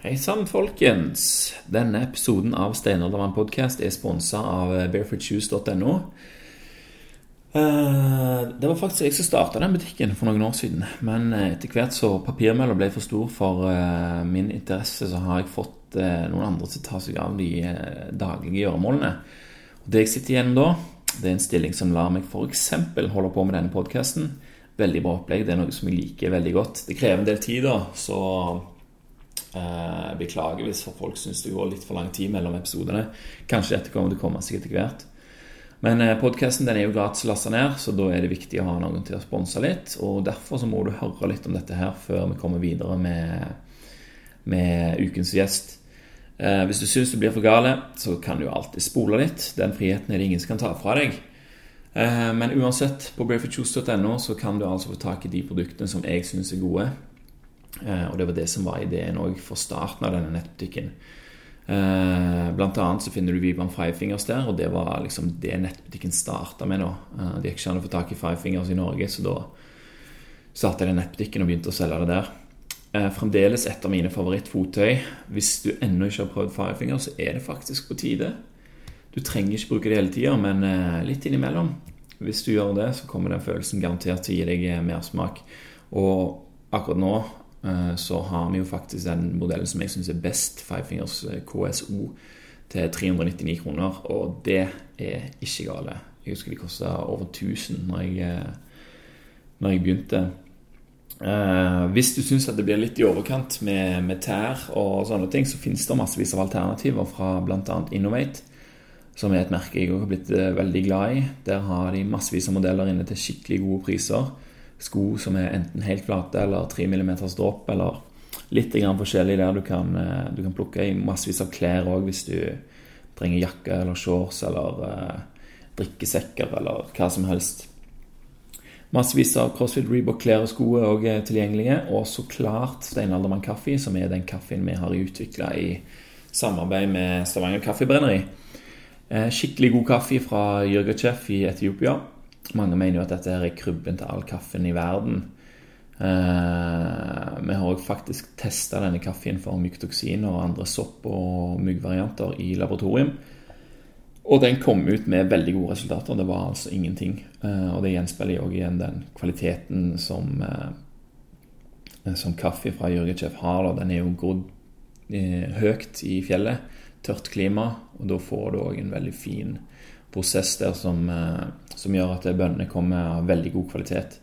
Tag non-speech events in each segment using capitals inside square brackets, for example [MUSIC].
Hei sann, folkens. Denne episoden av Steinaldermann podkast er sponsa av barefootshoes.no. Eh, Det var faktisk jeg som starta den butikken for noen år siden. Men eh, etter hvert så papirmølla ble for stor for eh, min interesse, så har jeg fått noen andre til å ta seg av de daglige gjøremålene. Og Det jeg sitter igjen da, det er en stilling som lar meg f.eks. holde på med denne podkasten. Veldig bra opplegg. Det er noe som jeg liker veldig godt. Det krever en del tid, da, så eh, beklager hvis folk syns det går litt for lang tid mellom episodene. Kanskje dette kommer til å komme seg etter hvert. Men eh, podkasten er jo gratis lasta ned, så da er det viktig å ha noen til å sponse litt. Og derfor så må du høre litt om dette her før vi kommer videre med, med ukens gjest. Eh, hvis du syns du blir for gale, så kan du alltid spole litt. Den friheten er det ingen som kan ta fra deg. Eh, men uansett, på barefootjuice.no så kan du altså få tak i de produktene som jeg syns er gode. Eh, og det var det som var ideen òg for starten av denne nettbutikken. Blant annet så finner du Viban Five Fingers der, og det var liksom det nettbutikken starta med. nå. De gikk ikke an å få tak i Five Fingers i Norge, så da starta jeg den nettbutikken og begynte å selge det der er fremdeles et av mine favorittfottøy. Hvis du ennå ikke har prøvd Firefinger, så er det faktisk på tide. Du trenger ikke bruke det hele tida, men eh, litt innimellom. Hvis du gjør det, så kommer den følelsen garantert til å gi deg eh, mersmak. Og akkurat nå eh, så har vi jo faktisk den modellen som jeg syns er best, Five Fingers KSO, til 399 kroner. Og det er ikke gale. Jeg husker de kosta over 1000 når jeg, når jeg begynte. Eh, hvis du syns det blir litt i overkant med, med, tær og sånne ting, så finnes det massevis av alternativer fra bl.a. Innovate, som er et merke jeg har blitt eh, veldig glad i. Der har de massevis av modeller inne til skikkelig gode priser. Sko som er enten helt flate eller 3 mm dropp, eller litt forskjellig der du kan, eh, du kan plukke i massevis av klær òg hvis du trenger jakke eller shorts eller uh, drikkesekker eller hva som helst. Massevis av CrossFit Reebok klær og sko er òg tilgjengelige. Og så klart Steinaldermann kaffe, som er den kaffen vi har utvikla i samarbeid med Stavanger Kaffebrenneri. Eh, skikkelig god kaffe fra Jürgachev i Etiopia. Mange mener jo at dette er krybben til all kaffen i verden. Eh, vi har òg faktisk testa denne kaffen for myktoksin og andre sopp- og myggvarianter i laboratorium. Og den kom ut med veldig gode resultater. Det var altså ingenting. Eh, og det gjenspeiler jo igjen den kvaliteten som, eh, som kaffe fra Jørgetsjef har. Den er jo grodd eh, høyt i fjellet. Tørt klima. Og da får du òg en veldig fin prosess der som, som gjør at bønnene kommer av veldig god kvalitet.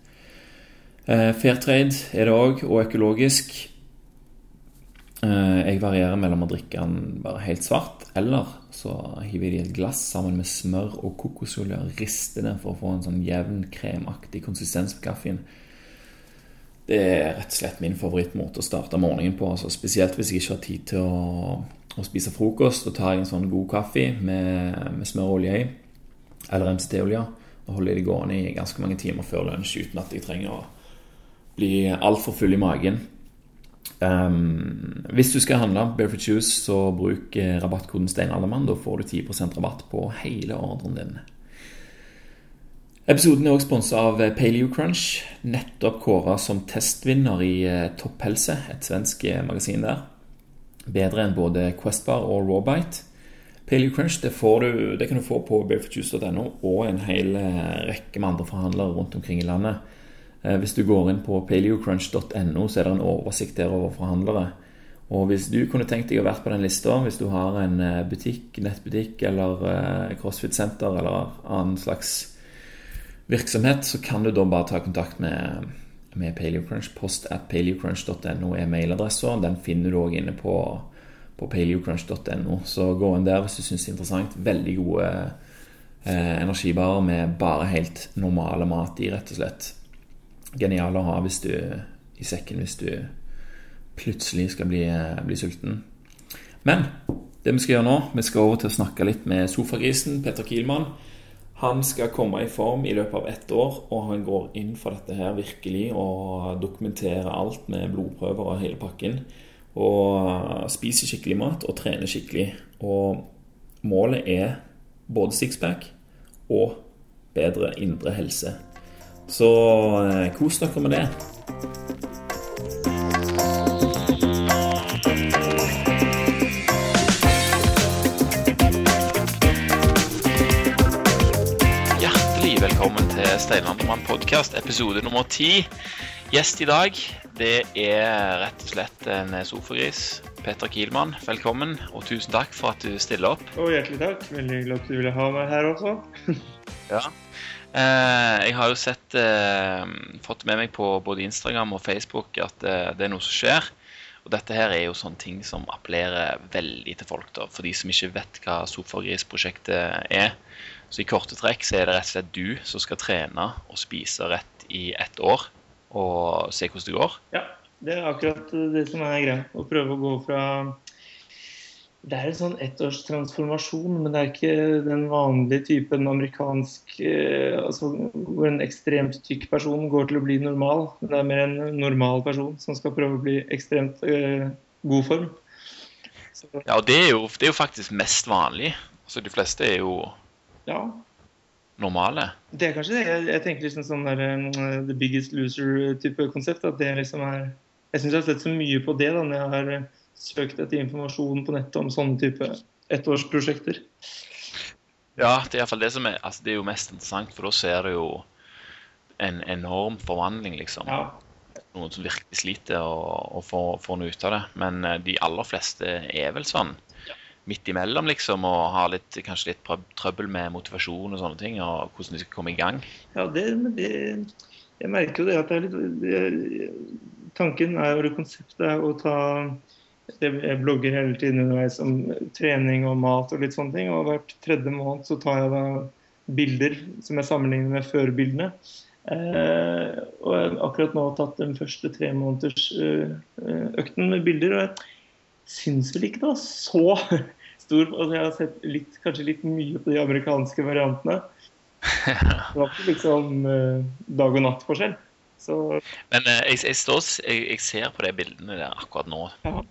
Fair trade er det òg, og økologisk. Jeg varierer mellom å drikke den bare helt svart, eller så hiver de et glass sammen med smør og kokosolje og rister det for å få en sånn jevn, kremaktig konsistens på kaffen. Det er rett og slett min favorittmåte å starte morgenen på. Altså spesielt hvis jeg ikke har tid til å, å spiser frokost. og tar en sånn god kaffe med, med smør og olje i, eller MCT-olje, og holder det gående i ganske mange timer før lunsj uten at jeg trenger å bli altfor full i magen. Um, hvis du skal handle Barefoot Shoes, så bruk eh, rabattkoden Steinaldermann. Da får du 10% rabatt på hele ordren din. Episoden er også sponsa av eh, Paleo Crunch, nettopp kåra som testvinner i eh, Topphelse, et svensk magasin der. Bedre enn både Questbar og Rawbite. Paleo Crunch det, du, det kan du få på barefootjuice.no og en hel rekke med andre forhandlere rundt omkring i landet. Eh, hvis du går inn på paleocrunch.no, så er det en oversikt der over forhandlere. Og hvis du kunne tenkt deg å være på den lista, hvis du har en eh, butikk, nettbutikk eller eh, crossfit-senter eller annen slags virksomhet, så kan du da bare ta kontakt med, med Paleocrunch. Post at paleocrunch.no er mailadressa. Den finner du òg inne på, på paleocrunch.no. Så gå inn der hvis du syns det er interessant. Veldig gode eh, energibarer med bare helt normale mat i, rett og slett genial å ha hvis du, i sekken hvis du plutselig skal bli, bli, sulten. Men det vi skal gjøre nå, vi skal over til å snakke litt med sofagrisen Petter Kielmann. Han skal komme i form i løpet av ett år, og han går inn for dette her virkelig og dokumenterer alt med blodprøver og hele pakken. Og spiser skikkelig mat og trener skikkelig. Og målet er både sixpack og bedre indre helse. Så eh, kos dere med det. Podkast episode nummer ti. Gjest i dag, det er rett og slett en sofagris. Petter Kielmann, velkommen, og tusen takk for at du stiller opp. Og hjertelig takk. Veldig hyggelig at du ville ha meg her også. [LAUGHS] ja. Eh, jeg har jo sett eh, fått med meg på både Instagram og Facebook at eh, det er noe som skjer. Og dette her er jo sånne ting som appellerer veldig til folk, da, for de som ikke vet hva Sofagris-prosjektet er. Så i korte trekk så er det rett og slett du som skal trene og spise rett i ett år og se hvordan det går? Ja, det er akkurat det som er greia. Å prøve å gå fra Det er en sånn ettårstransformasjon, men det er ikke den vanlige typen amerikansk eh, altså Hvor en ekstremt tykk person går til å bli normal. Det er mer en normal person som skal prøve å bli ekstremt øh, god form. Så. Ja, og det er, jo, det er jo faktisk mest vanlig. Altså De fleste er jo ja. normale. Det er kanskje det. Jeg, jeg tenker liksom sånn der uh, The Biggest Loser-type konsept. at det liksom er Jeg syns jeg har sett så mye på det da når jeg har uh, søkt etter informasjon på nettet om sånne type ettårsprosjekter. Ja, det er iallfall det som er altså Det er jo mest interessant, for da ser du jo en enorm forvandling, liksom. Ja. Noen som virkelig sliter å få noe ut av det. Men uh, de aller fleste er vel sånn midt imellom, liksom, og har litt, kanskje litt trøbbel med motivasjon og sånne ting, og hvordan de skal komme i gang? Ja, det, det Jeg merker jo det at det er litt det, Tanken er jo, konseptet er å ta Jeg blogger hele tiden underveis om trening og mat og litt sånne ting, og hvert tredje måned så tar jeg da bilder som jeg sammenligner med førbildene. Eh, og jeg har akkurat nå tatt den første tre måneders eh, økten med bilder. og jeg syns vel ikke det var så stor altså Jeg har sett litt, kanskje litt mye på de amerikanske variantene. [LAUGHS] Det var ikke liksom uh, dag og natt-forskjell. Men uh, jeg, jeg, står, jeg, jeg, ser på de bildene der akkurat nå, ja.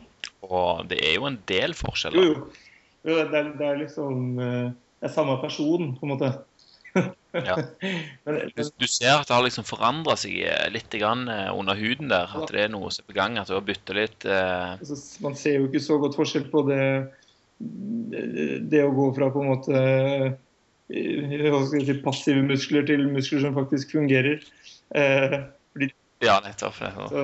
og det er jo en del forskjeller. Jo, jo. jo det, er, det, er, liksom uh, Det er samme person, på en måte. ja. [LAUGHS] Du, du, ser at det har liksom forandra seg litt under huden der. At det er noe som er på gang. At du har bytta litt altså, Man ser jo ikke så godt forskjell på det det å gå fra på en måte eh, si, passive muskler til muskler som faktisk fungerer. Eh, fordi, ja, nettopp. Ja. Så,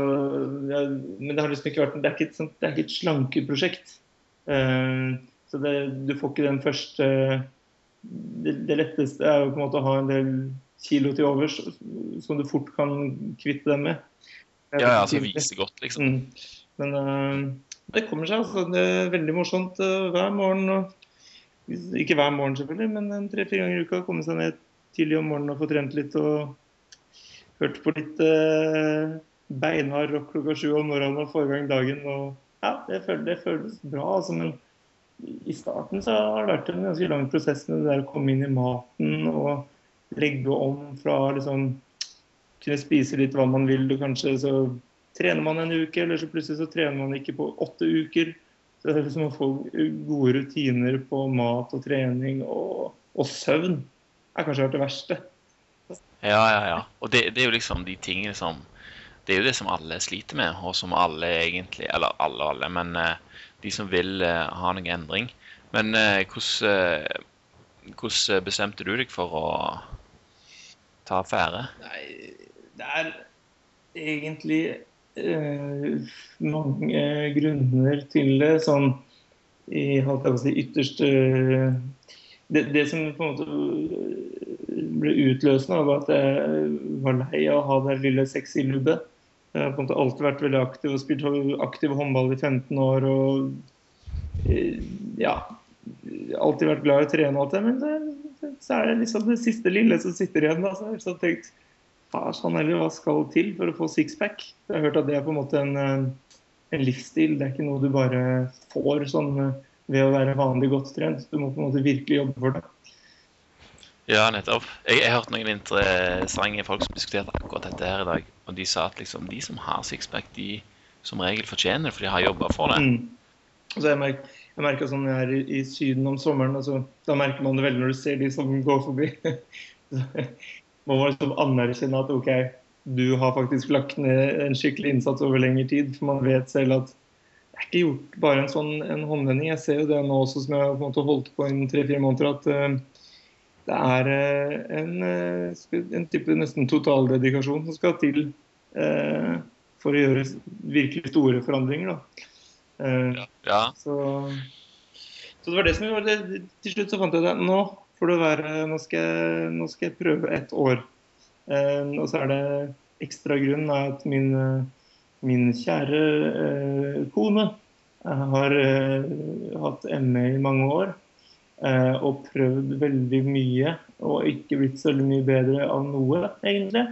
ja, men det har liksom ikke vært det er ikke et, sånt, det er ikke et slankeprosjekt. Eh, så det, du får ikke den første det, det, letteste er jo på en måte å ha en del kilo til overs som du fort kan kvitte dem med. Ja, ja, altså vise godt, liksom. Mm. Men uh, det kommer seg. altså. Det er veldig morsomt uh, hver morgen. Ikke hver morgen, selvfølgelig, men tre-fire ganger i uka. Komme seg ned tidlig om morgenen og få trent litt. og Hørt på litt uh, beinhard rock klokka sju om morgenen og få i gang dagen. og ja, det føles, det føles bra. altså, men i starten så har det vært en ganske lang prosess med det der å komme inn i maten og legge om fra liksom kunne spise litt hva man vil, og kanskje så trener man en uke, eller så plutselig så trener man ikke på åtte uker. Så det er liksom å få gode rutiner på mat og trening og, og søvn er kanskje vært det verste. Ja, ja, ja. Og det, det, er jo liksom de tingene som Det er jo det som alle sliter med, og som alle egentlig Eller alle og alle, men uh, de som vil uh, ha noen endring. Men uh, hvordan, hvordan bestemte du deg for å ta affære? Nei, det er egentlig Eh, mange grunner til det. Sånn i holdt jeg på å si, ytterste det, det, som på en måte ble utløsende, var at jeg var lei av å ha det lille sexy lubbet. Jeg har på en måte alltid vært veldig aktiv og spilt aktiv håndball i 15 år. og eh, ja, alltid vært glad i å trene og alt det, men det, så er det liksom det siste lille som sitter igjen. Da, så jeg har tenkt sånn, heller, hva skal til for å få sixpack? Jeg har hørt at det er på en måte en, eh, en livsstil. Det er ikke noe du bare får sånn eh, ved å være vanlig godt trent. Du må på en måte virkelig jobbe for det. Ja, nettopp. Jeg, jeg har hørt noen interessante folk som diskuterte akkurat dette her i dag. Og de sa at liksom, de som har sixpack, de som regel fortjener det, for de har jobba for det. Mm. Altså, jeg, merker, jeg merker sånn jeg er i, i Syden om sommeren, altså, da merker man det veldig når du ser de som går forbi. [LAUGHS] må man liksom anerkjenne at OK, du har faktisk lagt ned en skikkelig innsats over lengre tid. For man vet selv at det er ikke gjort bare en sånn en håndvending. Jeg ser jo det nå også som jeg har på en måte holdt på i tre-fire måneder, at uh, det er en, en type nesten totaldedikasjon som skal til for å gjøre virkelig store forandringer. Ja. ja. Så, så, det var det som gjorde det. Til slutt så fant jeg det. Nå får det være Nå skal jeg, nå skal jeg prøve et år. og så er det ekstra grunn er at min, min kjære kone har hatt ME i mange år. Eh, og prøvd veldig mye og ikke blitt så mye bedre av noe, egentlig.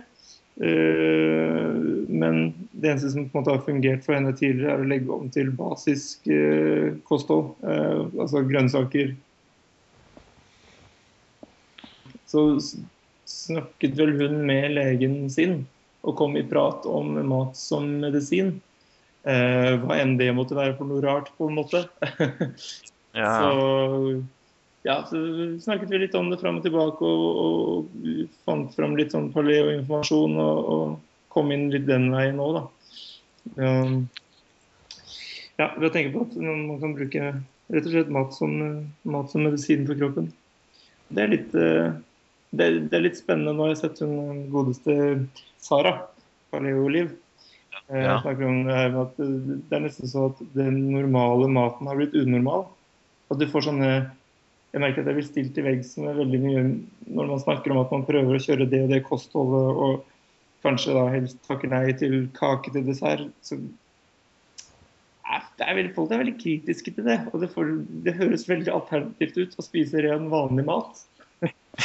Eh, men det eneste som på en måte har fungert for henne tidligere, er å legge om til basisk eh, kosthold. Altså grønnsaker. Så snakket vel hun med legen sin og kom i prat om mat som medisin. hva enn det måtte være for noe rart, på en måte. [LAUGHS] ja. Så ja, så snakket vi litt om det fram og tilbake og, og fant fram litt sånn paleo-informasjon og, og, kom inn litt den veien òg, da. Um, ja, ved å tenke på at man kan bruke rett og slett mat som, mat som medisin for kroppen. Det er litt, uh, det det er litt spennende. Nå har jeg sett hun godeste Sara, paleo-liv. Uh, ja. snakker om det her med at det er nesten så at den normale maten har blitt unormal. At du får sånne jeg merker at jeg blir stilt til veggs med veldig mye når man snakker om at man prøver å kjøre det og det kostholdet, og kanskje da helst takker nei til kake til dessert. Så det er veldig, folk er veldig kritiske til det. Og det, får, det høres veldig alternativt ut å spise ren, vanlig mat.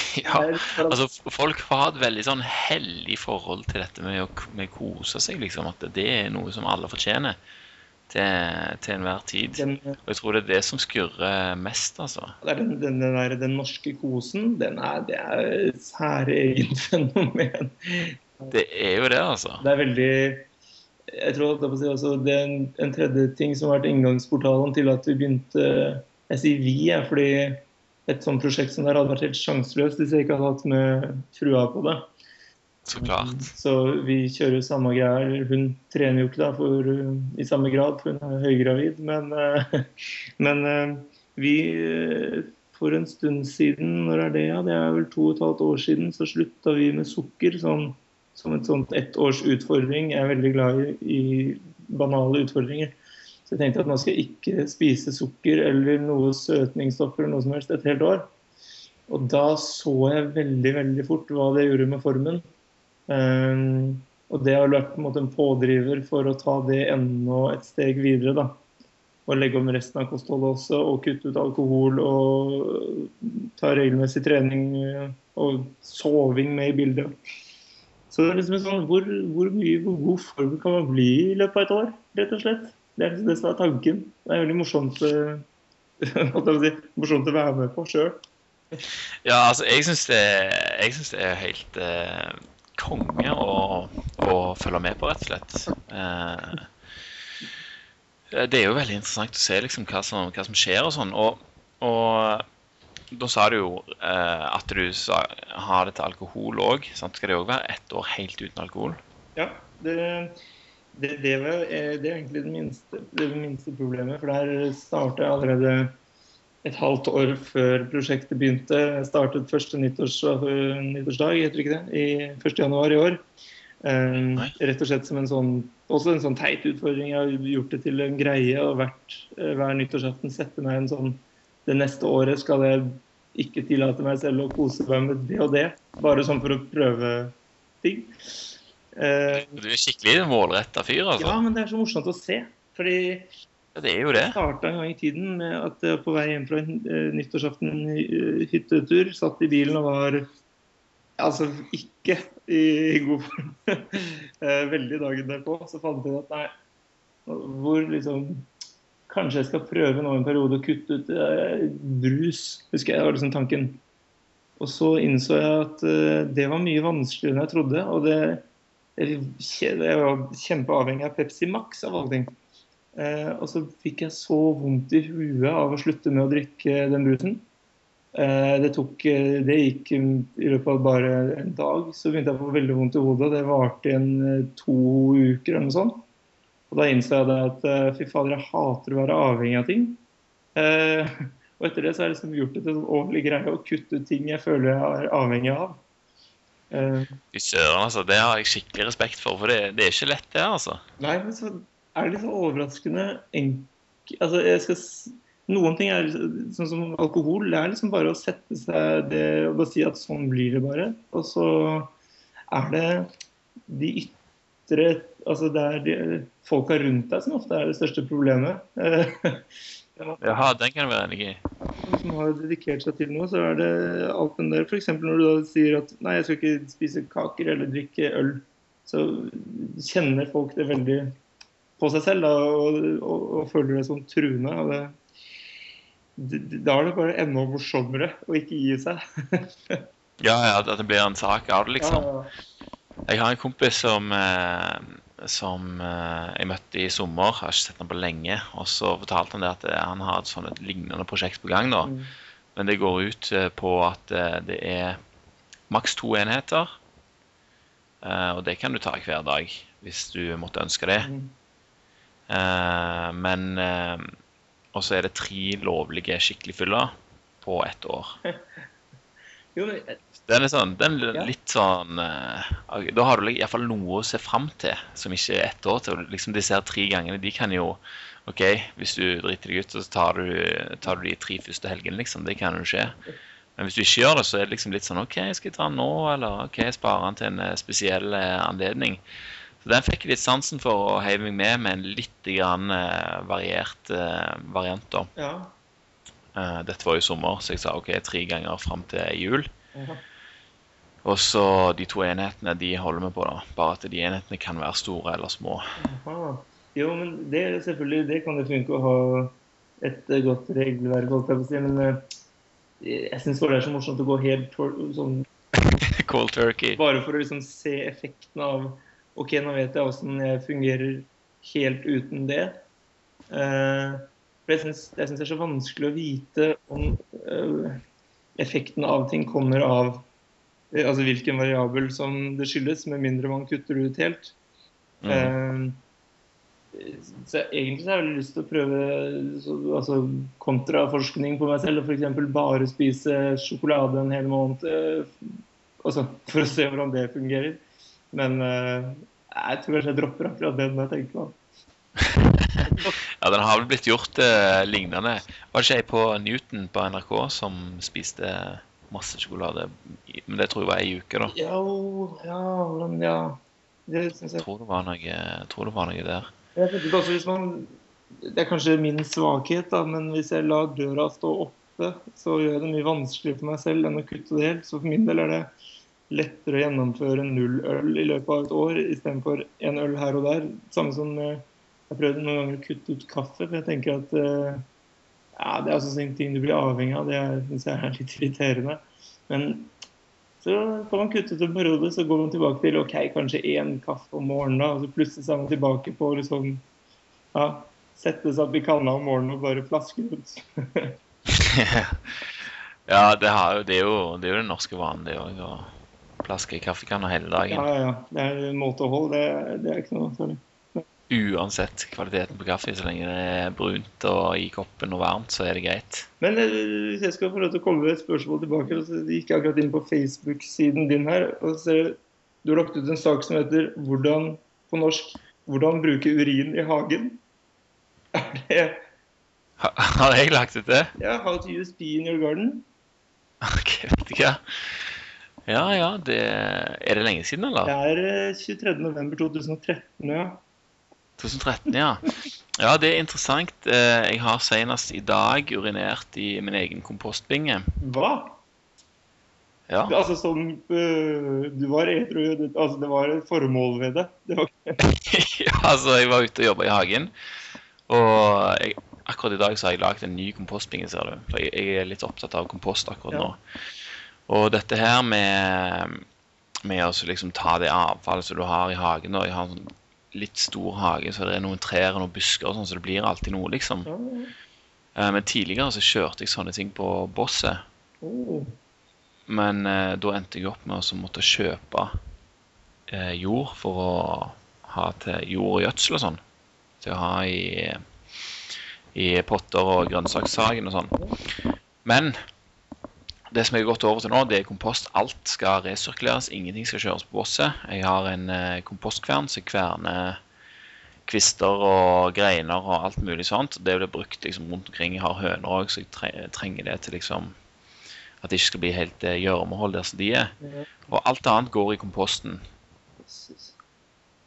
[LAUGHS] Ja, altså folk har et veldig sånn hellig forhold til dette med å med kose seg, liksom. At det er noe som alle fortjener til, til enhver tid. Den, og jeg tror det er det som skurrer mest, altså. Den, den, den, der, den norske kosen, den er, det er et særegent [LAUGHS] fenomen. Det er jo det, altså. Det er veldig jeg tror Det er en, en, tredje ting som har vært inngangsportalen til at vi begynte Jeg sier vi, fordi et sånt prosjekt som det hadde vært helt sjanseløst hvis jeg ikke hadde hatt med frua på det. Så klart. Så vi kjører samme greier. Hun trener jo ikke da for, i samme grad, for hun er høygravid. Men, eh, [LAUGHS] men eh, vi eh, For en stund siden, når er det? Ja, det er vel to og et halvt år siden, så slutta vi med sukker sånn, som et sånt ettårsutfordring. Jeg er veldig glad i, i banale utfordringer. Så jeg tenkte at nå skal jeg ikke spise sukker eller noe søtningsstoffer eller noe som helst et helt år. Og da så jeg veldig veldig fort hva det gjorde med formen. Um, og det har vært en, en, pådriver for å ta det enda et steg videre. da. Og legge om resten av kostholdet også, og kutte ut alkohol og ta regelmessig trening og soving med i bildet. Så det er liksom sånn, hvor, hvor mye hvor god form kan man bli i løpet av et år, rett og slett. Det er liksom det som er tanken. Det er veldig morsomt, [LAUGHS] si, morsomt å være med på sjøl. Ja, altså, jeg syns det, det, er helt eh konge å, å, følge med på, rett og slett. Eh, det er jo veldig interessant å se liksom, hva, som, hva, som, skjer og sånn. Og, og da sa du jo eh, at du sa, har det til alkohol òg. Skal det òg være ett år helt uten alkohol? Ja, det, det, det, var, det er egentlig det minste, det minste problemet. For der starta jeg allerede et halvt år før prosjektet begynte. Jeg startet første nyttårs, nyttårsdag heter ikke det, i 1. januar i år. Um, rett og slett som en sånn, også en sånn teit utfordring. Jeg har gjort det til en greie og hvert, uh, hver nyttårsaften sette meg en sånn Det neste året skal jeg ikke tillate meg selv å kose meg med det og det. Bare sånn for å prøve ting. Uh, du er skikkelig målretta fyr, altså? Ja, men det er så morsomt å se. Fordi ja, det er jo det. Starta en gang i tiden med at jeg på vei hjem fra en uh, nyttårsaften uh, hyttetur, satt i bilen og var altså ikke i, god form. [LAUGHS] veldig dagen derpå. Så fant jeg ut at nei, hvor liksom Kanskje jeg skal prøve nå en periode å kutte ut brus, husker jeg. var liksom tanken. Og så innså jeg at det var mye vanskeligere enn jeg trodde. Og det, kjempeavhengig av Pepsi Max av alle ting. Eh, og så fikk jeg så vondt i huet av å slutte med å drikke den brusen. Eh, det, tok, eh, det gikk i løpet av bare en dag, så begynte jeg å få veldig vondt i hodet. Det varte i en eh, to uker eller noe sånt. Og da innså jeg at eh, fy fader, jeg hater å være avhengig av ting. Eh, [LAUGHS] Og etter det så har jeg liksom gjort det til en årlig greie å kutte ut ting jeg føler jeg er avhengig av. Uh, Fy søren, altså. Det har jeg skikkelig respekt for, for det, det er ikke lett, det, altså. Nei, men så er det litt så overraskende enk... Altså, jeg skal Noen ting er sånn som alkohol. Det er liksom bare å sette seg det og bare si at sånn blir det bare. Og så er det de ytre Altså det er de folka rundt deg som ofte er det største problemet. [LAUGHS] Jaha, den kan du være enig i. Som har dedikert seg til noe, så er det alt den der. F.eks. når du da sier at nei, jeg skal ikke spise kaker eller drikke øl, så kjenner folk det veldig på seg selv da, og, og, og føler det som truende. og det da er det bare enda morsommere å ikke gi seg. [LAUGHS] ja, ja, at det blir en sak av det, liksom. Jeg har en kompis som, eh, som eh, jeg møtte i sommer. Jeg har ikke sett ham på lenge. Og så fortalte han det at eh, han har et sånt et lignende prosjekt på gang nå. Mm. Men det går ut eh, på at det er maks to enheter. Og det kan du ta hver dag hvis du måtte ønske det. Mm. men og så er det tre lovlige skikkelig fyller på ett år. [LAUGHS] jo. Den er sånn, den er litt sånn uh, Da har du iallfall noe å se fram til som ikke er ett år til. Liksom Disse her tre gangene, de kan jo OK, hvis du driter deg ut, så tar du, tar du de tre første helgene, liksom. Det kan jo skje. Men hvis du ikke gjør det, så er det liksom litt sånn OK, skal jeg ta den nå, eller OK, jeg sparer den til en eh, spesiell uh, anledning. Så den fikk jeg litt sansen for å heive meg med med en litt grann, variert variant. da. Ja. Dette var jo sommer, så jeg sa OK, tre ganger fram til jul. Ja. Og så de to enhetene de holder vi på, da. Bare at de enhetene kan være store eller små. Aha. Jo, men det, selvfølgelig, det kan det funke å ha et godt regelverk, holdt jeg på å si. Men jeg syns det er så morsomt å gå helt sånn [LAUGHS] Cold turkey. Bare for å liksom se effekten av OK, nå vet jeg åssen jeg fungerer helt uten det. Uh, for jeg syns det er så vanskelig å vite om uh, effekten av ting kommer av Altså hvilken variabel som det skyldes, med mindre man kutter ut helt. Mm. så egentlig så har jeg lyst til å prøve så, altså, kontraforskning på meg selv. Og f.eks. bare spise sjokolade en hel måned. Altså, for å se hvordan det fungerer. Men jeg tror kanskje jeg dropper akkurat den jeg tenker på. [LAUGHS] ja, den har vel blitt gjort eh, lignende. Var det ikke ei på Newton på NRK som spiste masse sjokolade? Men det tror jeg var ei uke, da. Ja, ja, men ja. Det syns jeg. Tror det var noe, jeg tror det var noe der. Jeg tenkte også hvis man Det er kanskje min svakhet, da, men hvis jeg lar døra stå oppe, så gjør jeg det mye vanskeligere for meg selv enn å kutte det helt. Så for min del er det lettere å gjennomføre null øl i løpet av et år istedenfor en øl her og der. Samme som jeg har prøvd noen ganger å kutte ut kaffe. For jeg tenker at eh, ja, det er altså en ting du blir avhengig av. Det syns jeg er litt irriterende. Men så får man kutte ut en periode, så går man tilbake til ok, kanskje én kaffe om morgenen. da, Og så plutselig er man tilbake på liksom ja, sette seg opp i kanna om morgenen og bare flaske ut. [LAUGHS] ja, det, har, det, er jo, det er jo den norske vanen, det òg plaske i kaffekanna hele dagen. Ja, ja. Det er en måte å holde. Det, det er ikke noe særlig. Uansett kvaliteten på kaffe, så lenge det er brunt og i koppen og varmt, så er det greit. Men eh, hvis jeg skal få lov til å komme med et spørsmål tilbake så gikk jeg akkurat inn på Facebook-siden din her. og ser Du har lagt ut en sak som heter 'Hvordan på norsk hvordan bruke urin i hagen'. [LAUGHS] Er det Har jeg lagt ut det? Ja. 'How to use pee in your garden'. Ok, vet hva. Ja, ja. Det, er det lenge siden, eller? Det er 23.11.2013, eh, ja. 2013, ja. Ja, det er interessant. Eh, jeg har senest i dag urinert i min egen kompostbinge. Hva? Ja. Altså som uh, Du var edru Altså det var et formål ved det? det var... [LAUGHS] ja, altså jeg var ute og jobba i hagen. Og jeg, akkurat i dag så har jeg lagd en ny kompostbinge, ser du. For jeg, jeg, er litt opptatt av kompost akkurat ja. nå. Og dette her med, med å liksom ta det avfallet som du har i hagen og Jeg har en sånn litt stor hage, så det er noen trær og noen busker, og sånn, så det blir alltid noe, liksom. Mm. Men tidligere så kjørte jeg sånne ting på bosset. Mm. Men eh, da endte jeg opp med å måtte kjøpe eh, jord for å ha til jord og gjødsel og sånn. Til å ha i, i potter og grønnsakshagen og sånn. Men det som jeg har gått over til nå, det er kompost. Alt skal resirkuleres. Ingenting skal kjøres på bosset. Jeg har en eh, kompostkvern som kverner kvister og greiner og alt mulig sånt. Det blir brukt liksom rundt omkring. Jeg har høner òg, så jeg trenger det til liksom at det ikke skal bli helt eh, gjørmehold der som de er. Og alt annet går i komposten.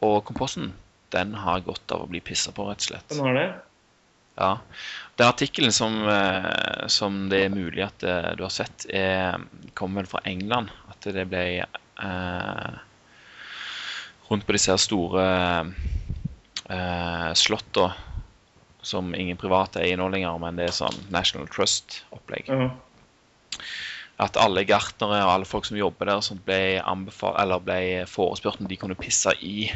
Og komposten, den har godt av å bli pissa på, rett og slett. Den har det? Ja. Den artikkelen som, eh, som, det er mulig at eh, du har sett, er, kom vel fra England. At det ble eh, rundt på disse store eh, slotta som ingen private eier nå lenger, men det er sånn National Trust-opplegg. Uh -huh at alle gartnere og alle folk som jobber der, som ble, ble, forespurt om de kunne pisse i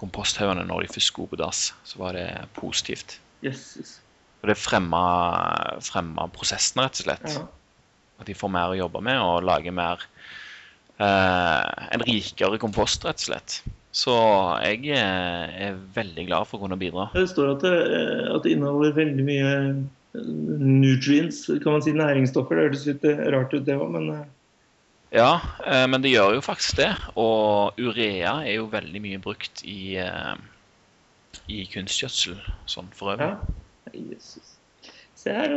komposthaugene når de først skulle på dass. Så var det positivt. Yes, yes. Og det fremmer, fremmer prosessen, rett og slett. Ja. At de får mer å jobbe med og lager mer eh, En rikere kompost, rett og slett. Så jeg er veldig glad for å kunne bidra. Det står at det, eh, at det inneholder veldig mye nutrients, kan man si næringsstoffer. Det hørtes litt eh, rart ut, det òg, men eh. Ja, eh, men det gjør jo faktisk det. Og urea er jo veldig mye brukt i, i kunstgjødsel sånn for øvrig. Ja. Jesus. Se her,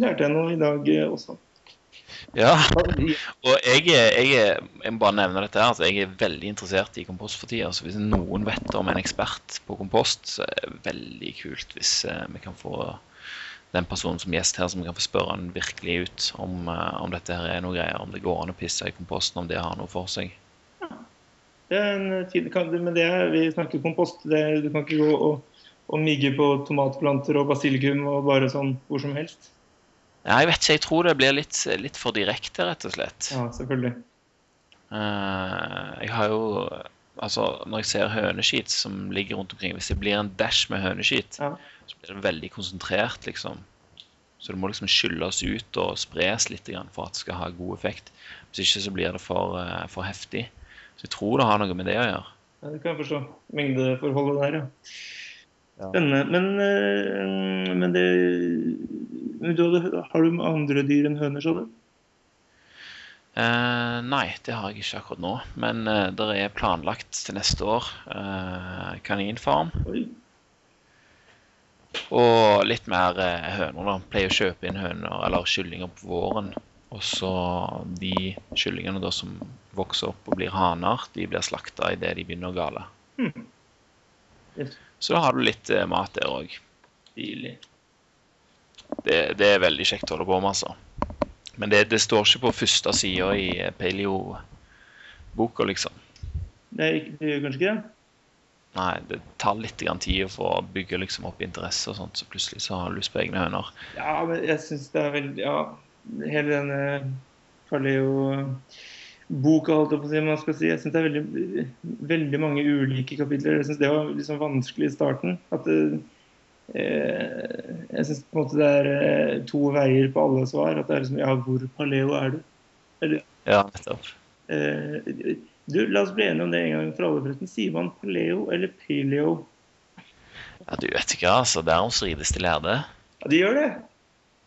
lærte jeg noe i dag også. Ja, og jeg, jeg, jeg må bare nevne dette her, altså jeg er veldig interessert i kompost for tida. Så hvis noen vet om en ekspert på kompost, så er det veldig kult hvis vi kan få den personen som gjest her, som kan få spørre han virkelig ut om, om dette her er noe greier, om det går an å pisse i komposten, om det har noe for seg. Ja. Det er en tid, kan, men det vi snakker kompost. Det, du kan ikke gå og, og migge på tomatplanter og basilikum og bare sånn hvor som helst. Ja, jeg vet ikke, jeg tror det blir litt, litt for direkte, rett og slett. Ja, selvfølgelig. Uh, jeg har jo Altså, når jeg ser høneskit som ligger rundt omkring Hvis det blir en dash med høneskit, ja så blir det veldig konsentrert, liksom. Så det må liksom skylles ut og spres litt for at det skal ha god effekt. Hvis ikke så blir det for, uh, for heftig. Så jeg tror det har noe med det å gjøre. Ja, Det kan jeg forstå. Mengdeforholdet der, ja. Spennende. Men, uh, men det du hadde, Har du andre dyr enn høner, sa du? Uh, nei, det har jeg ikke akkurat nå. Men uh, det er planlagt til neste år uh, kaninfarm. Oi. Og litt mer uh, høner. da. Pleier å kjøpe inn høner eller kyllinger på våren. Og så de kyllingene da som vokser opp og blir haner, de blir slakta idet de begynner å gale. Mm. Yes. Så da har du litt eh, mat der òg. Stilig. Det, det, er veldig kjekt å holde på med, altså. Men det, det står ikke på første sida i eh, paleo-boka, liksom. Nei, det gjør kanskje ikke det? Nei, det tar litt tid å få bygge liksom opp interesse, og sånt, så plutselig så har du lyst på egne høner. Ja, men jeg syns det er veldig Ja, hele denne paleo-boka, holdt jeg på å si, man skal si, jeg syns det er veldig, veldig mange ulike kapitler. Jeg syns det var liksom vanskelig i starten. At det, eh, jeg syns på en måte det er eh, to veier på alle svar. At det er liksom Ja, hvor paleo er du? Eller, ja, nettopp. Eh, du, La oss bli enige om det en gang for alle. forresten. Sier man paleo eller paleo? Ja, Du vet ikke, altså. Det er om strides de lærde. Ja, de gjør det.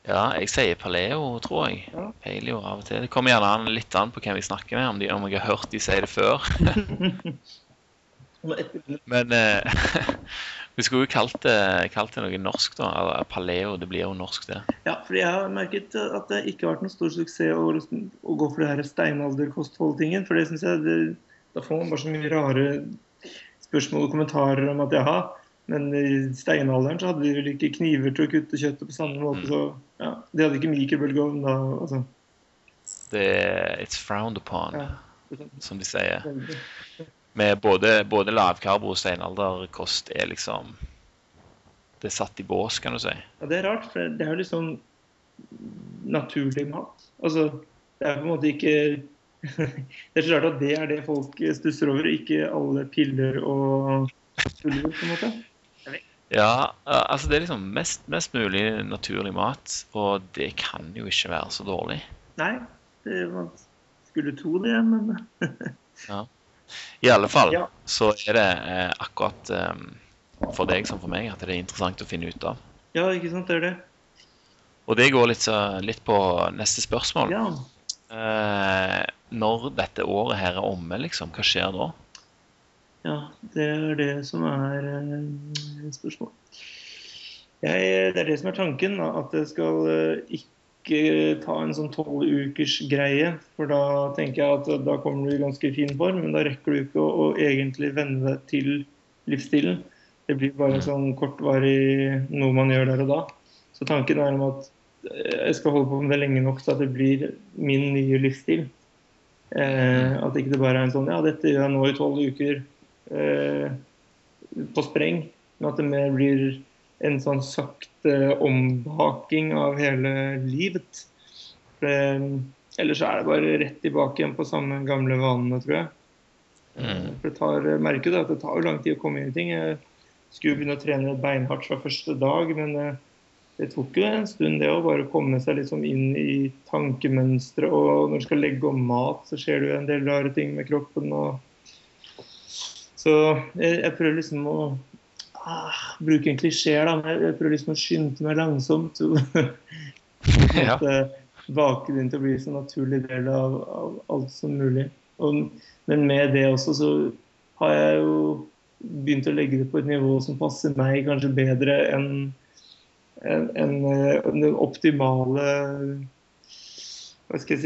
Ja, jeg sier paleo, tror jeg. Ja. Paleo av og til. Det kommer gjerne an, litt an på hvem vi snakker med, om, de, om jeg har hørt de si det før. [LAUGHS] Men eh, [LAUGHS] vi skulle jo kalt det, kalt det, noe norsk, da. Paleo. Det blir jo norsk, det. Ja, for jeg har merket at det ikke har vært noen stor suksess å, å gå for det her steinalderkostholdtingen. For det syns jeg det, Da får man bare så mye rare spørsmål og kommentarer om at jaha, men i steinalderen så hadde de vel ikke kniver til å kutte kjøttet på samme måte. Mm. Så ja, de hadde ikke mikrobølgeovn da. altså. Det It's frowned upon, ja. som de sier med både, både lavkarbo og steinalderkost er liksom Det er satt i bås, kan du si. Ja, Det er rart, for det er jo liksom naturlig mat. Altså, det er på en måte ikke [LAUGHS] Det er så rart at det er det folk stusser over, ikke alle piller og pulver, på en måte. Ja, altså det er liksom mest, mest, mulig naturlig mat, og det kan jo ikke være så dårlig. Nei, det, man skulle tro det, men [LAUGHS] ja. I alle fall ja. så er det eh, akkurat eh, for deg som for meg at det er interessant å finne ut av. Ja, ikke sant, det er det. Og det går litt, så, litt på neste spørsmål. Ja. Eh, når dette året her er omme, liksom, hva skjer da? Ja, det er det som er eh, spørsmålet. Jeg, det er det som er tanken, at det skal eh, ikke ta en sånn tolv ukers greie. For da tenker jeg at da kommer du i ganske fin form, men da rekker du ikke å, å egentlig venne deg til livsstilen. Det blir bare en sånn kortvarig noe man gjør der og da. Så tanken er om at eh, jeg skal holde på med det lenge nok til at det blir min nye livsstil. Eh, at ikke det bare er en sånn Ja, dette gjør jeg nå i tolv uker eh, på spreng. Men at det mer blir en sånn sakte ombaking av hele livet. For, eh, ellers er det bare rett tilbake igjen på samme gamle vanene, tror jeg. Mm. For det tar, merker du at det tar jo lang tid å komme inn i ting. Jeg skulle begynne å trene beinhardt fra første dag, men eh, det tok jo en stund det å bare komme seg liksom inn i tankemønstre. Og når du skal legge om mat, så skjer det jo en del rare ting med kroppen. Og... Så jeg, jeg prøver liksom å ah, bruke en klisjé, da, men jeg, jeg prøver liksom å skynde meg langsomt. [LAUGHS] Ja. At bake det inn til å bli så naturlig del av, av alt som mulig. Og, men med det også så har jeg jo begynt å legge det på et nivå som passer meg kanskje bedre enn en, en, eh, den optimale hva skal jeg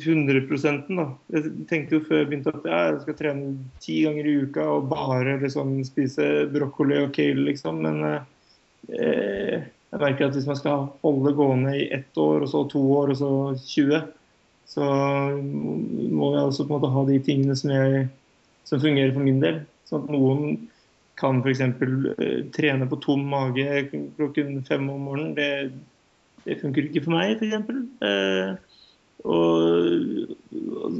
si 100 da. Jeg tenkte jo før jeg begynte at jeg skal trene ti ganger i uka og bare liksom spise brokkoli og kale, liksom. Men eh, jeg merker at hvis man skal holde gående i ett år, og så to år, og så 20, så må jeg også på en måte ha de tingene som, jeg, som fungerer for min del. Sånn at noen kan f.eks. Uh, trene på tom mage klokken fem om morgenen. Det, det funker ikke for meg, f.eks. Og, og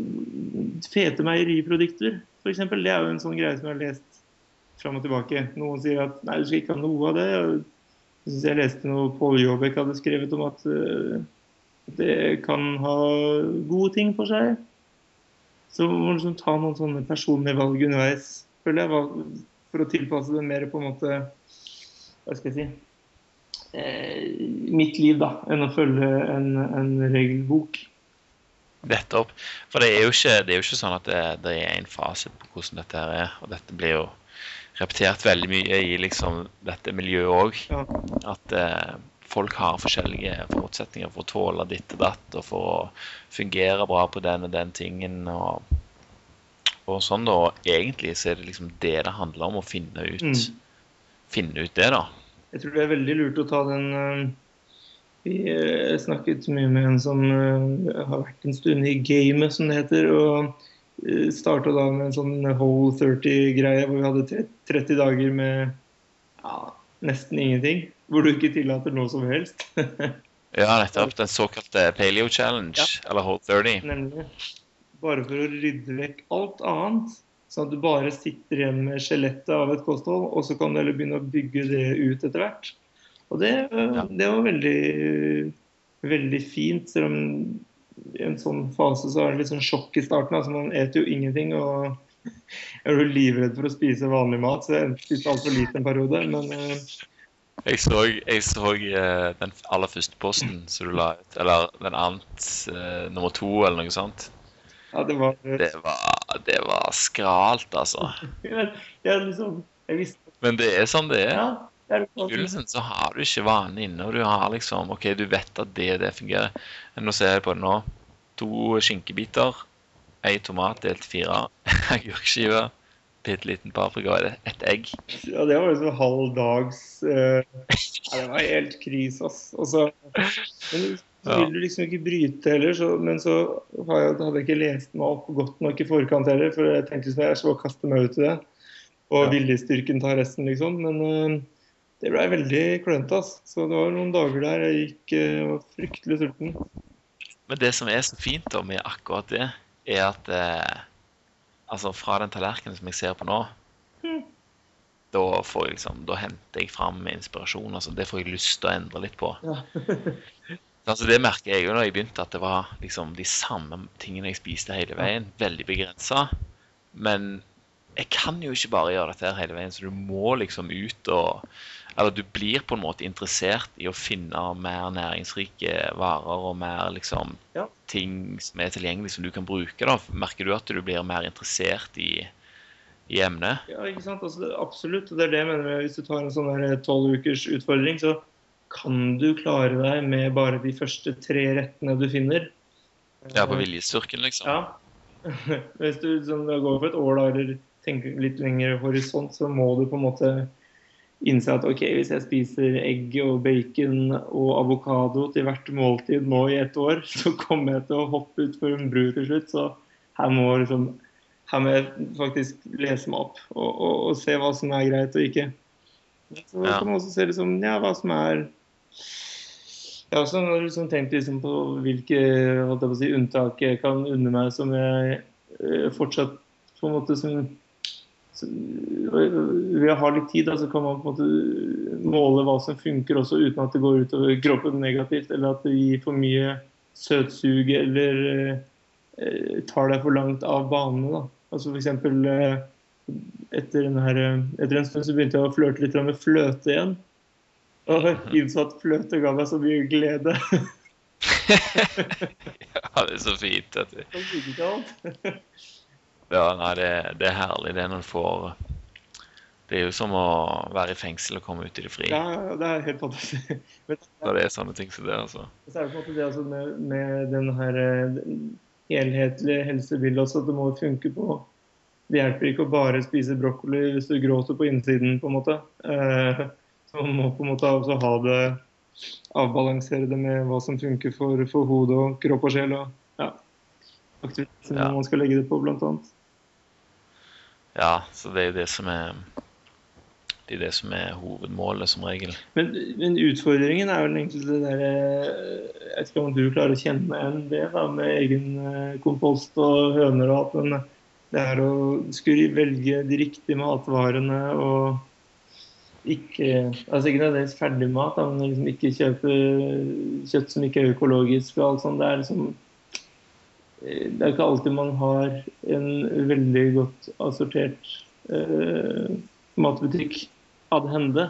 fete meieriprodukter, f.eks. Det er jo en sånn greie som jeg har lest fram og tilbake. Noen sier at nei, du skal ikke ha noe av det. Jeg synes jeg leste noe Pål Jåbekk hadde skrevet om at uh, det kan ha gode ting for seg. Så må liksom ta noen sånne personlige valg underveis, føler jeg, for å tilpasse det mer på en måte Hva skal jeg si eh, Mitt liv, da, enn å følge en, en regelbok. Nettopp. For det er jo ikke, det er jo ikke sånn at det, det er en fase på hvordan dette her er. Og dette blir jo repetert veldig mye i liksom dette miljøet òg. Ja. At eh, folk har forskjellige forutsetninger for å tåle ditt og datt, og for å fungere bra på den og den tingen. og, og sånn da, og Egentlig så er det liksom det det handler om, å finne ut, Mm. finne ut det, da. Jeg tror det er veldig lurt å ta den eh, Vi eh, snakket mye med en som eh, har vært en stund i gamet, som det heter. og Starta da med en sånn whole 30-greie hvor vi hadde 30 dager med ja, nesten ingenting. Hvor du ikke tillater noe som helst. [LAUGHS] Ja, nettopp. Den såkalte Paleo Challenge, eller Whole 30. Nemlig. Bare for å rydde vekk alt annet. Sånn at du bare sitter igjen med skjelettet av et kosthold, og så kan du heller begynne å bygge det ut etter hvert. Og det, det var veldig, veldig fint. Selv om i en sånn fase så er det litt sånn sjokk i starten. altså Man eter jo ingenting. og jeg [LAUGHS] er jo livredd for å spise vanlig mat, så jeg spiste altfor lite en periode. Men øh, Jeg så, jeg så eh, den aller første posten som du la ut, eller den annet uh, nummer to, eller noe sånt. ja, det var Det var, det var skralt, altså. [LAUGHS] jeg, jeg, liksom, jeg Men det er sånn det er. Ja, begynnelsen så har du ikke vanen inne, og du har liksom OK, du vet at det og det fungerer. Men nå ser jeg på det nå. To skinkebiter, ei tomat delt i fire, [LAUGHS] agurkskive, bitte liten paprika og et egg. Ja, det var liksom halv dags uh, Det var helt krise, ass. Og så, men så vil du liksom ikke bryte heller, så, men så jeg, hadde jeg ikke lest meg opp godt nok i forkant heller, for jeg tenkte liksom jeg skal kaste meg ut i det. Og Ja. viljestyrken tar resten, liksom. Men eh, det blei veldig klønete, altså. Så det var noen dager der jeg gikk og var fryktelig sulten. Men det som er så fint da med akkurat det, er at eh, altså fra den tallerkenen som jeg ser på nå, da får jeg liksom, da henter jeg fram inspirasjon. altså Det får jeg lyst til å endre litt på. Ja. [LAUGHS] Altså Det merker jeg jo når jeg begynte, at det var liksom de samme tingene jeg spiste hele veien. Veldig begrensa. Men jeg kan jo ikke bare gjøre dette hele veien, så du må liksom ut og Eller du blir på en måte interessert i å finne mer næringsrike varer og mer liksom Ja. ting som er tilgjengelig som du kan bruke. da. Merker du at du blir mer interessert i, i emnet? Ja, ikke sant? Altså, det, absolutt. Det er det jeg mener. med Hvis du tar en sånn tolv ukers utfordring, så kan du klare deg med bare de første tre rettene du finner. Ja, på viljestyrken, liksom. Ja. [LAUGHS] Hvis du sånn, går for et år da, eller tenker litt lengre horisont, så må du på en måte innse at ok, hvis jeg spiser egg og bacon og avokado til hvert måltid nå i ett år, [LAUGHS] så kommer jeg til å hoppe utfor en bru til slutt. Så her må, liksom, her må jeg faktisk lese meg opp og, og, og se hva som er greit og ikke. Så Ja. kan man også se liksom, ja, hva som er jeg har også liksom tenkt liksom på hvilke holdt jeg på å si, unntak jeg kan unne meg som jeg eh, fortsatt på en måte som, som Ved å ha litt tid, da, så kan man på en måte måle hva som funker også, uten at det går utover kroppen negativt, eller at det gir for mye søtsug eller eh, tar deg for langt av banene. da. Altså for eksempel, eh, etter, her, etter en stund så begynte jeg å flørte litt med fløte igjen. Og innså at fløte ga meg så mye glede. [LAUGHS] Ja, det er så fint. at det- [LAUGHS] Ja, nei, det, det er herlig det når du får Det er jo som å være i fengsel og komme ut i det fri. Ja, det er helt fantastisk. [LAUGHS] Men Når det er sånne ting som det, altså. så er det på en måte det altså med, med den her eh, helhetlige helsebildet også, at det må funke på Det hjelper ikke å bare spise brokkoli hvis du gråter på innsiden, på en måte. Eh, så man må på en måte også ha det Avbalansere det med hva som funker for, for hode og kropp og sjel. og ja, aktiviteter Ja. man skal legge det på, blant annet. Ja, så det er jo det som er Det er det som er hovedmålet, som regel. Men, men utfordringen er vel egentlig det der eh, Jeg vet ikke om du klarer å kjenne igjen det da, med egen eh, kompost og høner og alt, men det er å skulle velge de riktige matvarene og ikke Altså ikke nødvendigvis ferdig mat, men liksom ikke kjøpe kjøtt som ikke er økologisk og alt sånt. Det er liksom Det er ikke alltid man har en veldig godt assortert eh, matbutikk ad hende.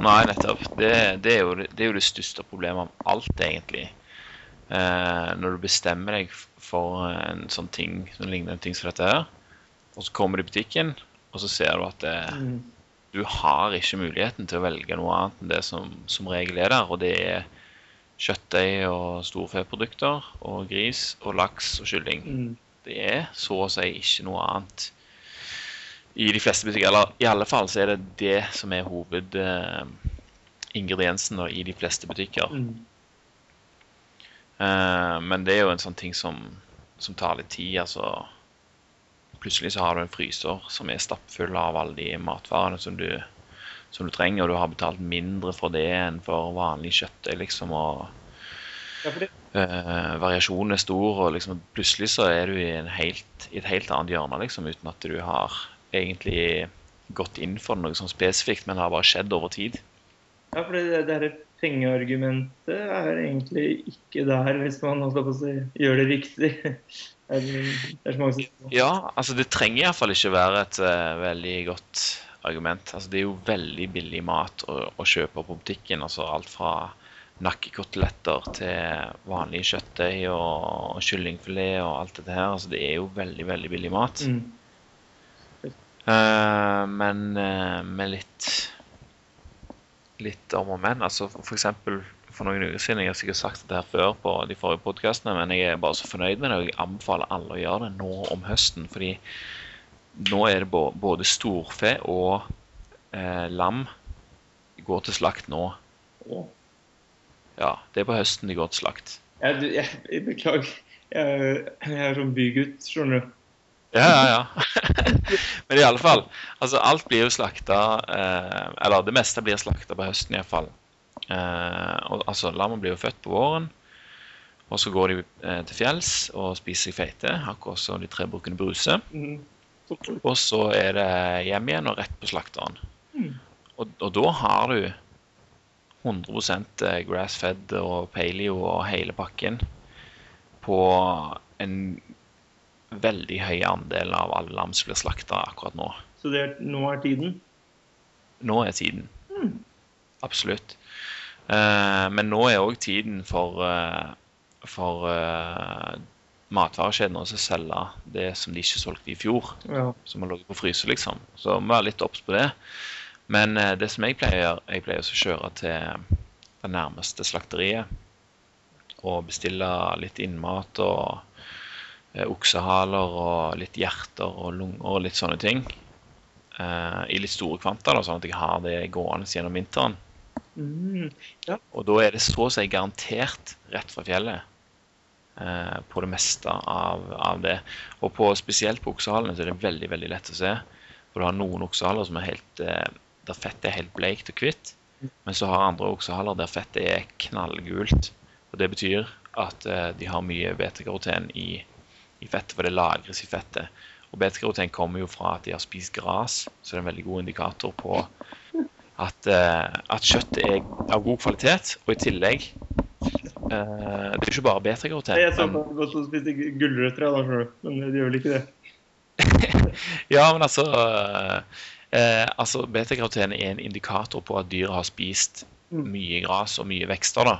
Nei, nettopp. Det, det, er jo, det er jo det største problemet av alt, egentlig. Eh, når du bestemmer deg for en sånn ting som ligner en ting som dette her, og så kommer du i butikken, og så ser du at det, Mm. du har ikke muligheten til å velge noe annet enn det som som regel er der, og det er kjøttdeig og storfeprodukter og gris og laks og kylling. Mm. Det er så å si ikke noe annet i de fleste butikker. Eller i alle fall så er det det som er hovedingrediensen eh, i de fleste butikker. Mm. Eh, men det er jo en sånn ting som, som tar litt tid. altså Plutselig så har du en fryser som er stappfull av alle de matvarene som du, som du trenger, og du har betalt mindre for det enn for vanlig kjøttdeig, liksom. og Ja, det, Eh, variasjonen er stor, og liksom plutselig så er du i, en helt, i et helt annet hjørne, liksom, uten at du har egentlig gått inn for noe sånn spesifikt, men det har bare skjedd over tid. Ja, for det, det her pengeargumentet er egentlig ikke der hvis man holdt på å si, gjør det riktig. [LAUGHS] Det er, det er Ja, altså det trenger iallfall ikke være et uh, veldig godt argument. Altså det er jo veldig billig mat å, å kjøpe på butikken. altså Alt fra nakkekoteletter til vanlige kjøttdeig og, og kyllingfilet og alt dette her. Altså det er jo veldig, veldig billig mat. mm. Uh, men uh, med litt litt om og men. Altså for eksempel for noen uker siden, jeg har sikkert sagt det her før på de forrige podkastene, men jeg er bare så fornøyd med det, og jeg anbefaler alle å gjøre det nå om høsten. Fordi nå er det både storfe og eh, lam går til slakt nå. Å. Ja, det er på høsten de går til slakt. Jeg, jeg, jeg beklager. Jeg, jeg er sånn bygutt, skjønner du. Ja, ja, ja. [LAUGHS] Men i alle fall. Altså, alt blir jo slakta eh, Eller det meste blir slakta på høsten iallfall. Eh, og, altså, lammet blir jo født på våren. Og så går de eh, til fjells og spiser seg feite, akkurat som de tre bukkene Bruse. Mm. [LAUGHS] Og så er det hjem igjen og rett på slakteren. Mm. Og, og da har du 100 grass-fed og paleo og hele pakken på en veldig høy andel av alle lam som blir slakta akkurat nå. Så det er, nå er tiden? Nå er tiden. Absolutt. Uh, men nå er òg tiden for, uh, for eh, matvarekjedene også selge det som de ikke solgte i fjor. Ja. Som har ligget på fryse, liksom. Så vi må være litt obs på det. Men eh, det som jeg pleier å gjøre, jeg pleier å kjøre til det nærmeste slakteriet og bestille litt innmat og eh, oksehaler og litt hjerter og lunger og litt sånne ting. eh, I litt store kvanta, da, sånn at jeg har det gående gjennom vinteren. Mm. Og da er det så å si garantert rett fra fjellet. Eh, på det meste av, av det. Og på, spesielt på oksehalene så er det veldig veldig lett å se. For du har noen oksehaler som er helt, eh, der fettet er helt bleikt og hvitt. Men så har andre oksehaler der fettet er knallgult. Og det betyr at eh, de har mye beta-karoten i, i fettet, for det lagres i fettet. Og beta-karoten kommer jo fra at de har spist gras, så det er en veldig god indikator på at, at kjøttet er av god kvalitet, og i tillegg Det er jo ikke bare beta-karoten. Jeg så men- på godt å spise gulrøtter, da, skjønner du. men de gjør vel ikke det. [LAUGHS] Ja, men altså eh, altså Beta-karoten er en indikator på at dyret har spist Mm. mye gras og mye vekster. da.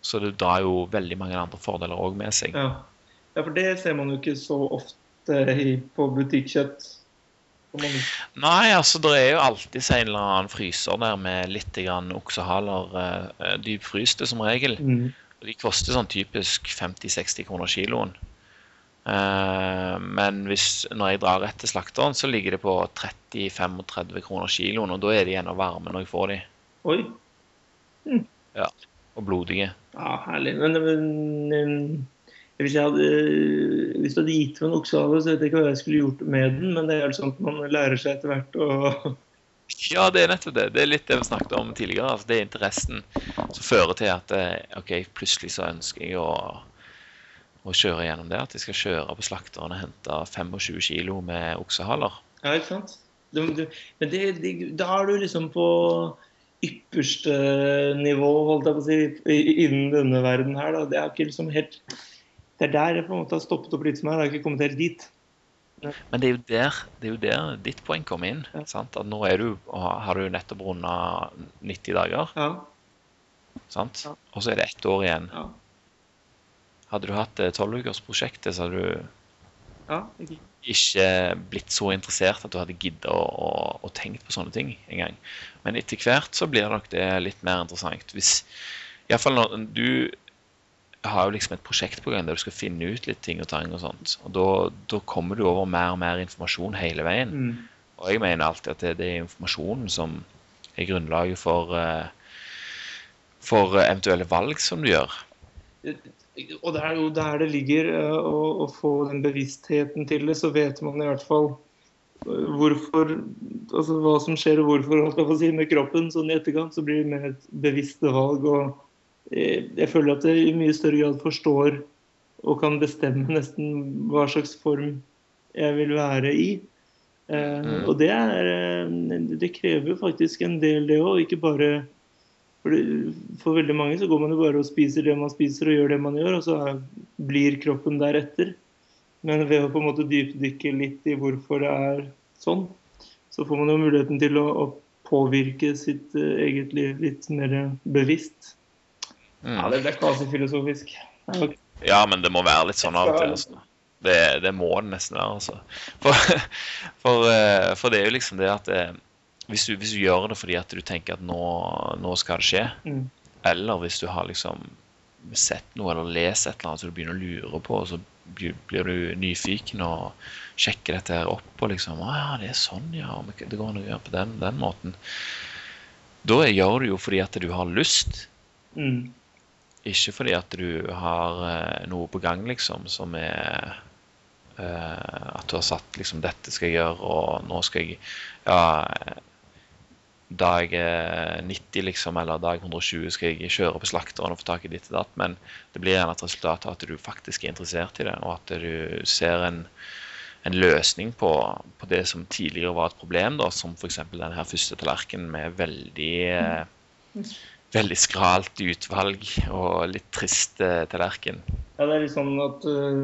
Så det drar jo veldig mange andre fordeler òg med seg. Ja. ja, for det ser man jo ikke så ofte i, på butikkjøtt. Nei, altså det er jo alltid en eller annen fryser der med litt oksehaler. Eh, dypfryste som regel. Mm. Og De koster sånn typisk 50-60 kroner kiloen. Eh, men hvis, når jeg drar rett til slakteren, så ligger det på 30-35 kroner kiloen. Og da er de ennå varme når jeg får de, Oi. Ja, og blodige. Ja, herlig. Men, men hvis, jeg hadde, hvis du hadde gitt meg en oksehale, så vet jeg ikke hva jeg skulle gjort med den. Men det er sånn at man lærer seg etter hvert å Ja, det er nettopp det. Det er litt det vi snakket om tidligere. Altså, det er interessen som fører til at eh, OK, plutselig så ønsker jeg å, å kjøre gjennom det. At jeg skal kjøre på slakteren og hente 25 kilo med oksehaler. Ja, ikke sant? Du, du, men det, det, da er du liksom på ypperste nivå, holdt jeg på å si, innen denne verden her. Da. Det er ikke liksom helt Det er der jeg på en måte har stoppet opp litt som her. Jeg har ikke kommet helt dit. Men det er der, det er jo der ditt poeng kommer inn. Sant? At nå du, har du nettopp runda 90 dager, Ja, og så er det ett år igjen. ja, Hadde du hatt det tolvukersprosjektet, så hadde du ja. Ikke. ikke blitt så interessert at du hadde giddet å, å, å tenkt på sånne ting engang. Men etter hvert så blir nok det litt mer interessant. Hvis, i fall når du har jo liksom et prosjekt på gang der du skal finne ut litt ting og tang og sånt. Og da, da kommer du over mer og mer informasjon hele veien. Mm. Og jeg mener alltid at det, det er informasjonen som er grunnlaget for, eh, for eventuelle valg som du gjør. Og det er jo der det ligger, eh, å, å få den bevisstheten til det, så vet man i hvert fall eh, hvorfor Altså hva som skjer og hvorfor holdt jeg på å si, med kroppen. Sånn i etterkant så blir det mer et bevisst valg. og eh, Jeg føler at jeg i mye større grad forstår og kan bestemme nesten hva slags form jeg vil være i. Eh, Mm. Og det er eh, Det krever jo faktisk en del, det òg. Ikke bare for, for veldig mange så går man jo bare og spiser det man spiser og gjør det man gjør, og så er, blir kroppen deretter. Men ved å på en måte dypdykke litt i hvorfor det er sånn, så får man jo muligheten til å, å påvirke sitt eh, eget liv litt mer bevisst. Mm. Ja, det ble kvasifilosofisk. Ja, ok. Ja, men det må være litt sånn av og til. Altså. Det, det må det nesten være, altså. For, [LAUGHS] for, eh, for det er jo liksom det at det, hvis, du, hvis du gjør det fordi at du tenker at nå, nå skal det skje, Mm. eller hvis du har liksom sett noe eller lest et eller annet så du begynner å lure på, og så blir blir du nyfiken og sjekker dette her opp og liksom Å ja, det er sånn, ja. Det går an å gjøre på den, den måten. Da gjør du jo fordi at du har lyst. Mm. Ikke fordi at du har eh, noe på gang, liksom, som er uh, At du har satt liksom 'Dette skal jeg gjøre, og nå skal jeg Ja, eh, dag eh, 90, liksom, eller dag 120 skal jeg kjøre på slakteren og få tak i ditt og datt. Men det blir gjerne et resultat av at du faktisk er interessert i det, og at du ser en, en løsning på, på det som tidligere var et problem, da, som f.eks. her første tallerkenen med veldig eh, veldig skralt utvalg og litt trist uh, tallerken. Ja, det er litt sånn at øh,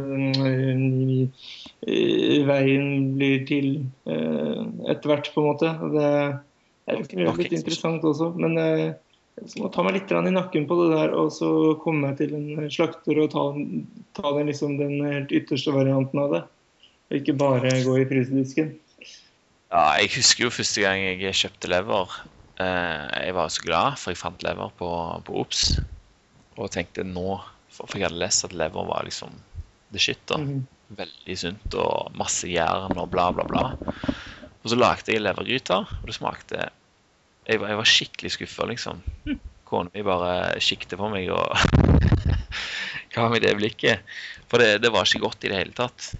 veien blir til uh, etter hvert, på en måte. Og Det er litt interessant også. Men jeg må ta meg litt i nakken på det der, og så komme meg til en slakter og ta, ta den, liksom, den helt ytterste varianten av det. Og ikke bare gå i frysedisken. Ja, jeg husker jo første gang jeg kjøpte lever. Eh, jeg var så glad, for jeg fant lever på, på Ops. Og tenkte nå For jeg hadde lest at lever var liksom the shit. da. Mhm. Veldig sunt og masse jern og bla, bla, bla. Og så lagde jeg levergryter, og det smakte Jeg var, jeg var skikkelig skuffa, liksom. Kona mi bare siktet på meg og [LAUGHS] ga meg det blikket. For det, det var ikke godt i det hele tatt.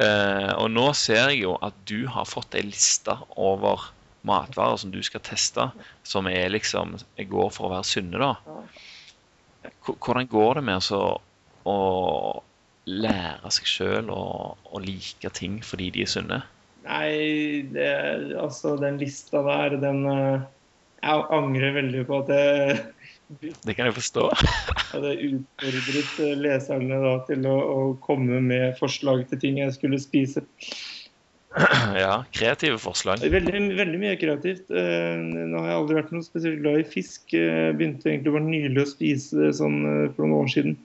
Eh, og nå ser jeg jo at du har fått ei liste over matvarer som du skal teste, som er liksom går for å være sunne, da. Hvordan går det med altså, å lære seg sjøl å, å like ting fordi de er sunne? Nei, det, altså den lista der, den eh, Jeg angrer veldig på at jeg Det kan jeg forstå. [LAUGHS] hadde utfordret eh, leserne da til å, å komme med forslag til ting jeg skulle spise. [CLEARS THROAT] ja, kreative forslag. Veldig, veldig mye kreativt. Eh, Nå har jeg aldri vært noe spesielt glad i fisk. Jeg begynte egentlig bare nylig å spise det sånn eh, for noen år siden.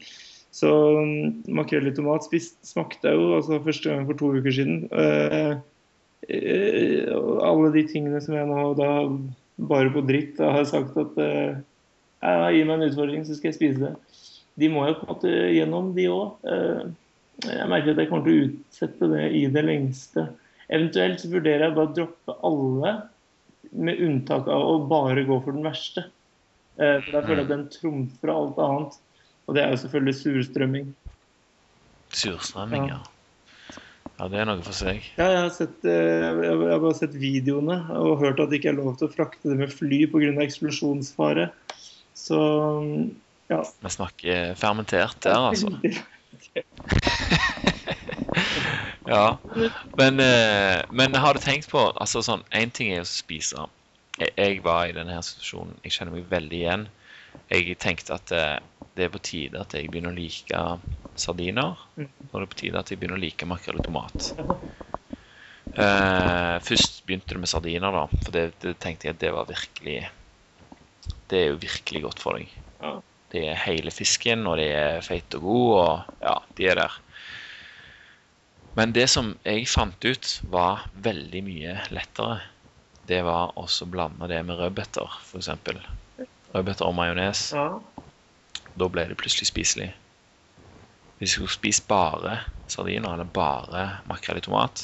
Så mm, makrell i tomat spist, smakte jeg jo altså første gang for to uker siden. Eh, eh, alle de tingene som jeg nå da bare på dritt har sagt at eh, ja, gi meg en utfordring, så skal jeg spise det. De må jo på en måte gjennom, de òg. Jeg merker at jeg kommer til å utsette det i det lengste. Eventuelt så vurderer jeg bare å droppe alle, med unntak av å bare gå for den verste. Eh, For da føler jeg at den trumfer alt annet. Og det er jo selvfølgelig surstrømming. Surstrømming, ja. Ja, det er noe for seg. Ja, jeg har, sett, eh, jeg har bare sett videoene og hørt at det ikke er lov til å frakte det med fly pga. eksplosjonsfare. Så ja. Vi snakker fermentert der, altså. [LAUGHS] Ja. Men, eh, men har du tenkt på altså sånn, Én ting er å spise. Jeg, var i denne situasjonen. Jeg kjenner meg veldig igjen. Jeg tenkte at eh, det er på tide at jeg begynner å like sardiner. Mm. Og det er på tide at jeg begynner å like makrell og tomat. Eh, først begynte det med sardiner, da. For det, det tenkte jeg at det var virkelig Det er jo virkelig godt for deg. Ja. Det er hele fisken, og det er feit og god, og ja, de er der. Men det som jeg fant ut var veldig mye lettere, det var også å blande det med rødbeter, f.eks. Rødbeter og majones. ja. Da ble det plutselig spiselig. Hvis jeg skulle spist bare sardiner eller bare makrell i tomat,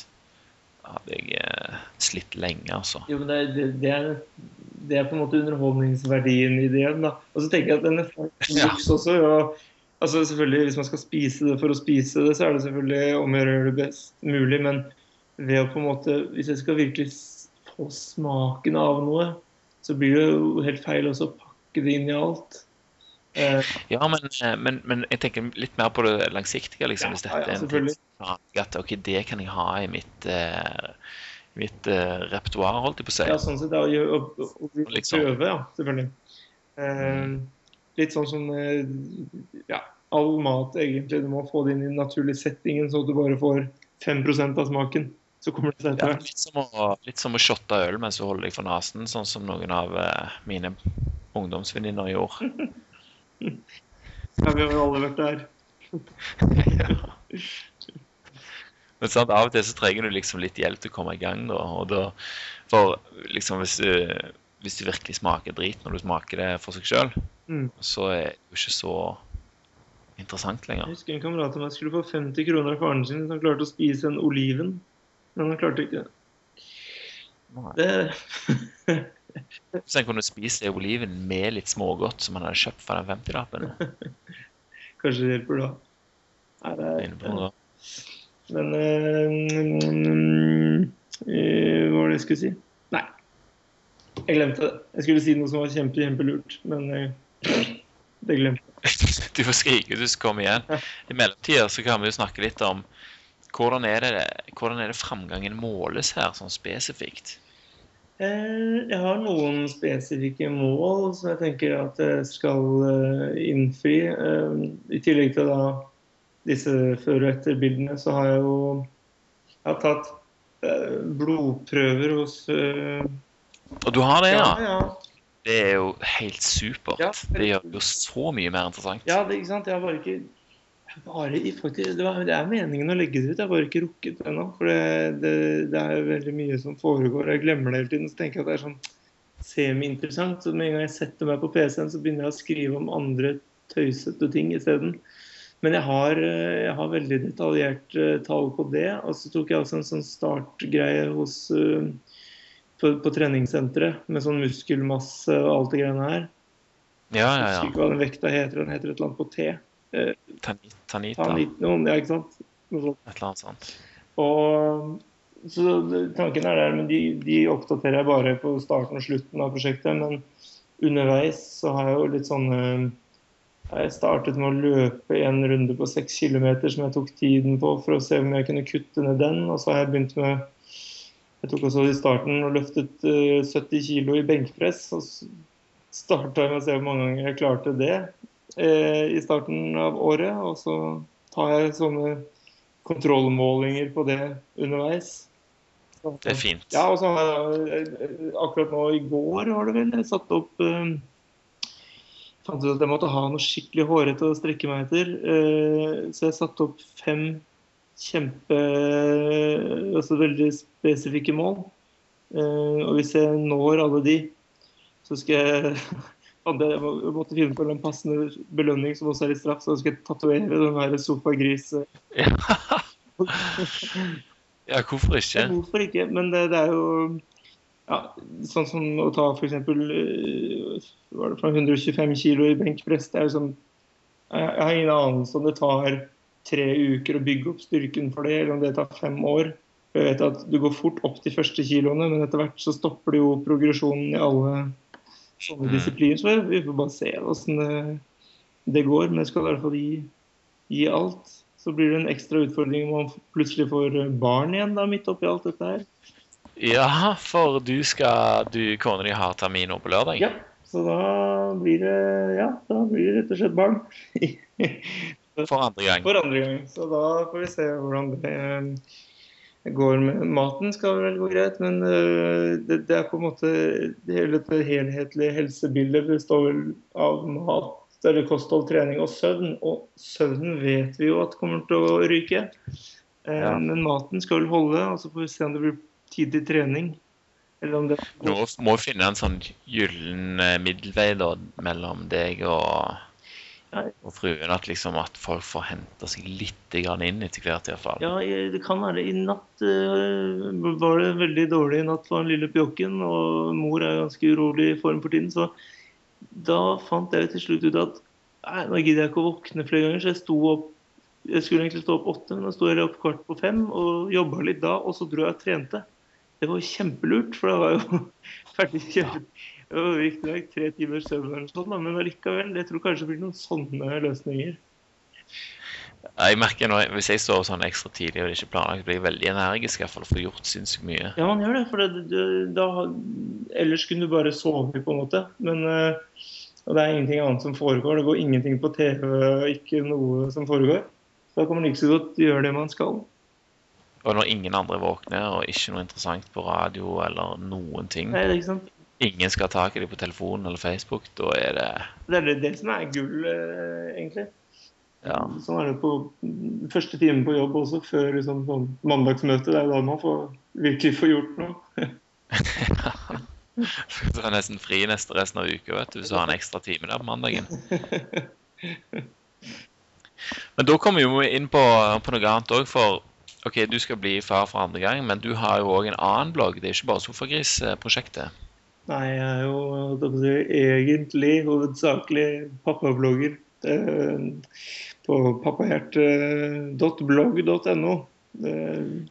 hadde jeg eh, slitt lenge, altså. Jo, men det, det, det, er, det er på en måte underholdningsverdien i det da. Og så tenker jeg at den er Ja. juks også. Og, altså selvfølgelig, Hvis man skal spise det for å spise det, så er det selvfølgelig om å gjøre det best mulig. Men ved å på en måte, hvis jeg skal virkelig få smaken av noe, så blir det jo helt feil også å pakke det inn i alt. Eh, Ja, men, eh, men, men jeg tenker litt mer på det langsiktige. liksom, Ja, Hvis dette ja, er en ting at ok, det kan jeg ha i mitt, eh, mitt eh, repertoar, holdt jeg på å si. ja, sånn sett, å, gjøre- å, å, å Liksom. prøve, ja, selvfølgelig. Eh, litt sånn som eh, ja, all mat, egentlig. Du må få det inn i den naturlige settingen, så du bare får 5% av smaken. Så kommer det seg Ja, etter hvert. litt, som å, å shotte øl mens du holder deg for nesen, sånn som noen av eh, mine ungdomsvenninner gjorde. [LAUGHS] Ja, vi har jo alle vært der. [LAUGHS] Men sant, av og til så trenger du liksom litt hjelp til å komme i gang, da. Og da for liksom hvis du, hvis du virkelig smaker drit når du smaker det for seg sjøl, Mm. så er det jo ikke så interessant lenger. Jeg husker en kamerat av meg skulle få 50 kroner av faren sin hvis han klarte å spise en oliven. Men han klarte ikke det. det. [LAUGHS] Hvis han kunne spise det oliven med litt smågodt som han hadde kjøpt for den 50-lappen. [LAUGHS] Kanskje det hjelper da. Nei, det er på er, men øh, øh, Hva var det jeg skulle si? Nei. Jeg glemte det. Jeg skulle si noe som var kjempe, kjempelurt, men eh, det glemte. [LAUGHS] Du får skrike du skal komme igjen. I mellomtida så kan vi jo snakke litt om hvordan er det, hvordan er det framgangen måles her, sånn spesifikt? Eh, Jeg har noen spesifikke mål som jeg tenker at jeg skal eh, innfri. Eh, I tillegg til da disse før- og etterbildene, så har jeg jo jeg har tatt blodprøver hos Og du har det, ja? ja. Det er jo helt supert. Ja. Det gjør det jo så mye mer interessant. Ja, det, ikke sant? Jeg har bare ikke jeg bare, faktisk, det, var, det er meningen å legge det ut, jeg har bare ikke rukket det ennå. For det, det, det er jo veldig mye som foregår. Jeg glemmer det hele tiden. Så tenker jeg at det er sånn semi-interessant. Så med en gang jeg setter meg på PC-en, så begynner jeg å skrive om andre tøysete ting isteden. Men jeg har, eh, jeg har veldig detaljert eh, tall på det. Og så tok jeg også en sånn startgreie hos eh, på, på treningssenteret med sånn muskelmasse og alt det greiene her. Ja, ja, ja. Jeg husker ikke hva den vekta heter. Den heter et eller annet på T. Tanita, Tanita Tanit, noen, ja, ikke sant? Noe sånt. eller annet sånt. Og så tanken er der, men de, de oppdaterer jeg bare på starten og slutten av prosjektet. Men underveis så har jeg jo litt sånn eh, Jeg startet med å løpe en runde på seks kilometer som jeg tok tiden på for å se om jeg kunne kutte ned den. Og så har jeg begynt med Jeg tok også i starten og løftet eh, 70 kilo i benkpress. Og starta med å se hvor mange ganger jeg klarte det eh, i starten av året. Og så tar jeg sånne kontrollmålinger på det underveis. Det er fint. Ja, og så har jeg eh, akkurat nå i går var det vel, jeg satt opp eh, Fant ut at jeg måtte ha noe skikkelig hårete å strekke meg etter. eh, så jeg satte opp fem kjempe Altså veldig spesifikke mål. Eh, og hvis jeg når alle de, så skal jeg [LAUGHS] hadde, jeg må- måtte finne på en passende belønning som også er litt straff, så skal jeg tatovere den der sofagris... Ja, hvorfor ikke? Ja, hvorfor ikke? Men det, det er jo ja, sånn som å ta f.eks. Var det fra 125 kilo i benkpress. Det er jo sånn Jeg jeg har ingen anelse om det tar tre uker å bygge opp styrken for det, eller om det tar fem år. Jeg vet at Du går fort opp de første kiloene, men etter hvert så stopper det jo progresjonen i alle sånne Mm. disipliner. Så vi får bare se åssen det, det går. Men jeg skal i hvert fall gi, gi alt. Så blir det en ekstra utfordring om man plutselig får barn igjen da, midt oppi alt dette her. Ja, for du skal du, Kona di har termin nå på lørdag? Ja, så da blir det ja, da blir det rett og slett barn. [LAUGHS] For andre gang. For andre gang. Så da får vi se hvordan det eh, går med maten. Skal vel gå greit, men eh, det, det er på en måte Hele dette helhetlige helsebildet består vel av mat, større kosthold, trening og søvn. Og søvnen vet vi jo at kommer til å ryke. Eh, Ja. Men maten skal vel holde, og så får vi se om det blir tidlig trening. Eller om det Nå må vi finne en sånn gyllen middelvei da, mellom deg og. Og fruen. At liksom at folk får henta seg litt grann inn etter hvert, iallfall. Ja, det kan være. I natt uh, var det veldig dårlig i natt for den lille pjokken, og mor er ganske urolig i form for tiden. Så da fant jeg til slutt ut at nei, nå gidder jeg ikke å våkne flere ganger, så jeg sto opp jeg skulle egentlig stå opp åtte, men da sto jeg opp kvart på fem og jobba litt da, og så dro jeg og trente. Det var kjempelurt, for da var jeg jo [LAUGHS] ferdig kjempet. Var riktignok tre timers søvn, eller sånn, men allikevel. Jeg tror kanskje det blir noen sånne løsninger. Jeg merker nå, Hvis jeg sover sånn ekstra tidlig og det ikke er planlagt, blir jeg veldig energisk i hvert fall, for å gjort sinnssykt mye. Ja, man gjør det. For det, det, da, ellers kunne du bare sove, på en måte. Men eh, og det er ingenting annet som foregår. Det går ingenting på TV, ikke noe som foregår. Så da kan man like så godt gjøre det man skal. Og når ingen andre våkner, og ikke noe interessant på radio eller noen ting Nei, det er ikke sant? Ingen skal ha tak i dem på telefonen eller Facebook, da er det Det er det, det som er gull, eh, egentlig. Ja. Sånn er det på første time på jobb også, før liksom, sånn mandagsmøte. Det er da man får, virkelig får gjort noe. [LAUGHS] Du har nesten fri neste resten av uka, vet du, hvis du har en ekstra time der på mandagen. [LAUGHS] Men da kommer vi jo inn på, på noe annet òg, for OK, du skal bli far for andre gang, men du har jo òg en annen blogg. Det er ikke bare Sofagris-prosjektet. Nei, jeg er jo egentlig hovedsakelig pappablogger eh, på pappahjerte.blogg.no. Eh,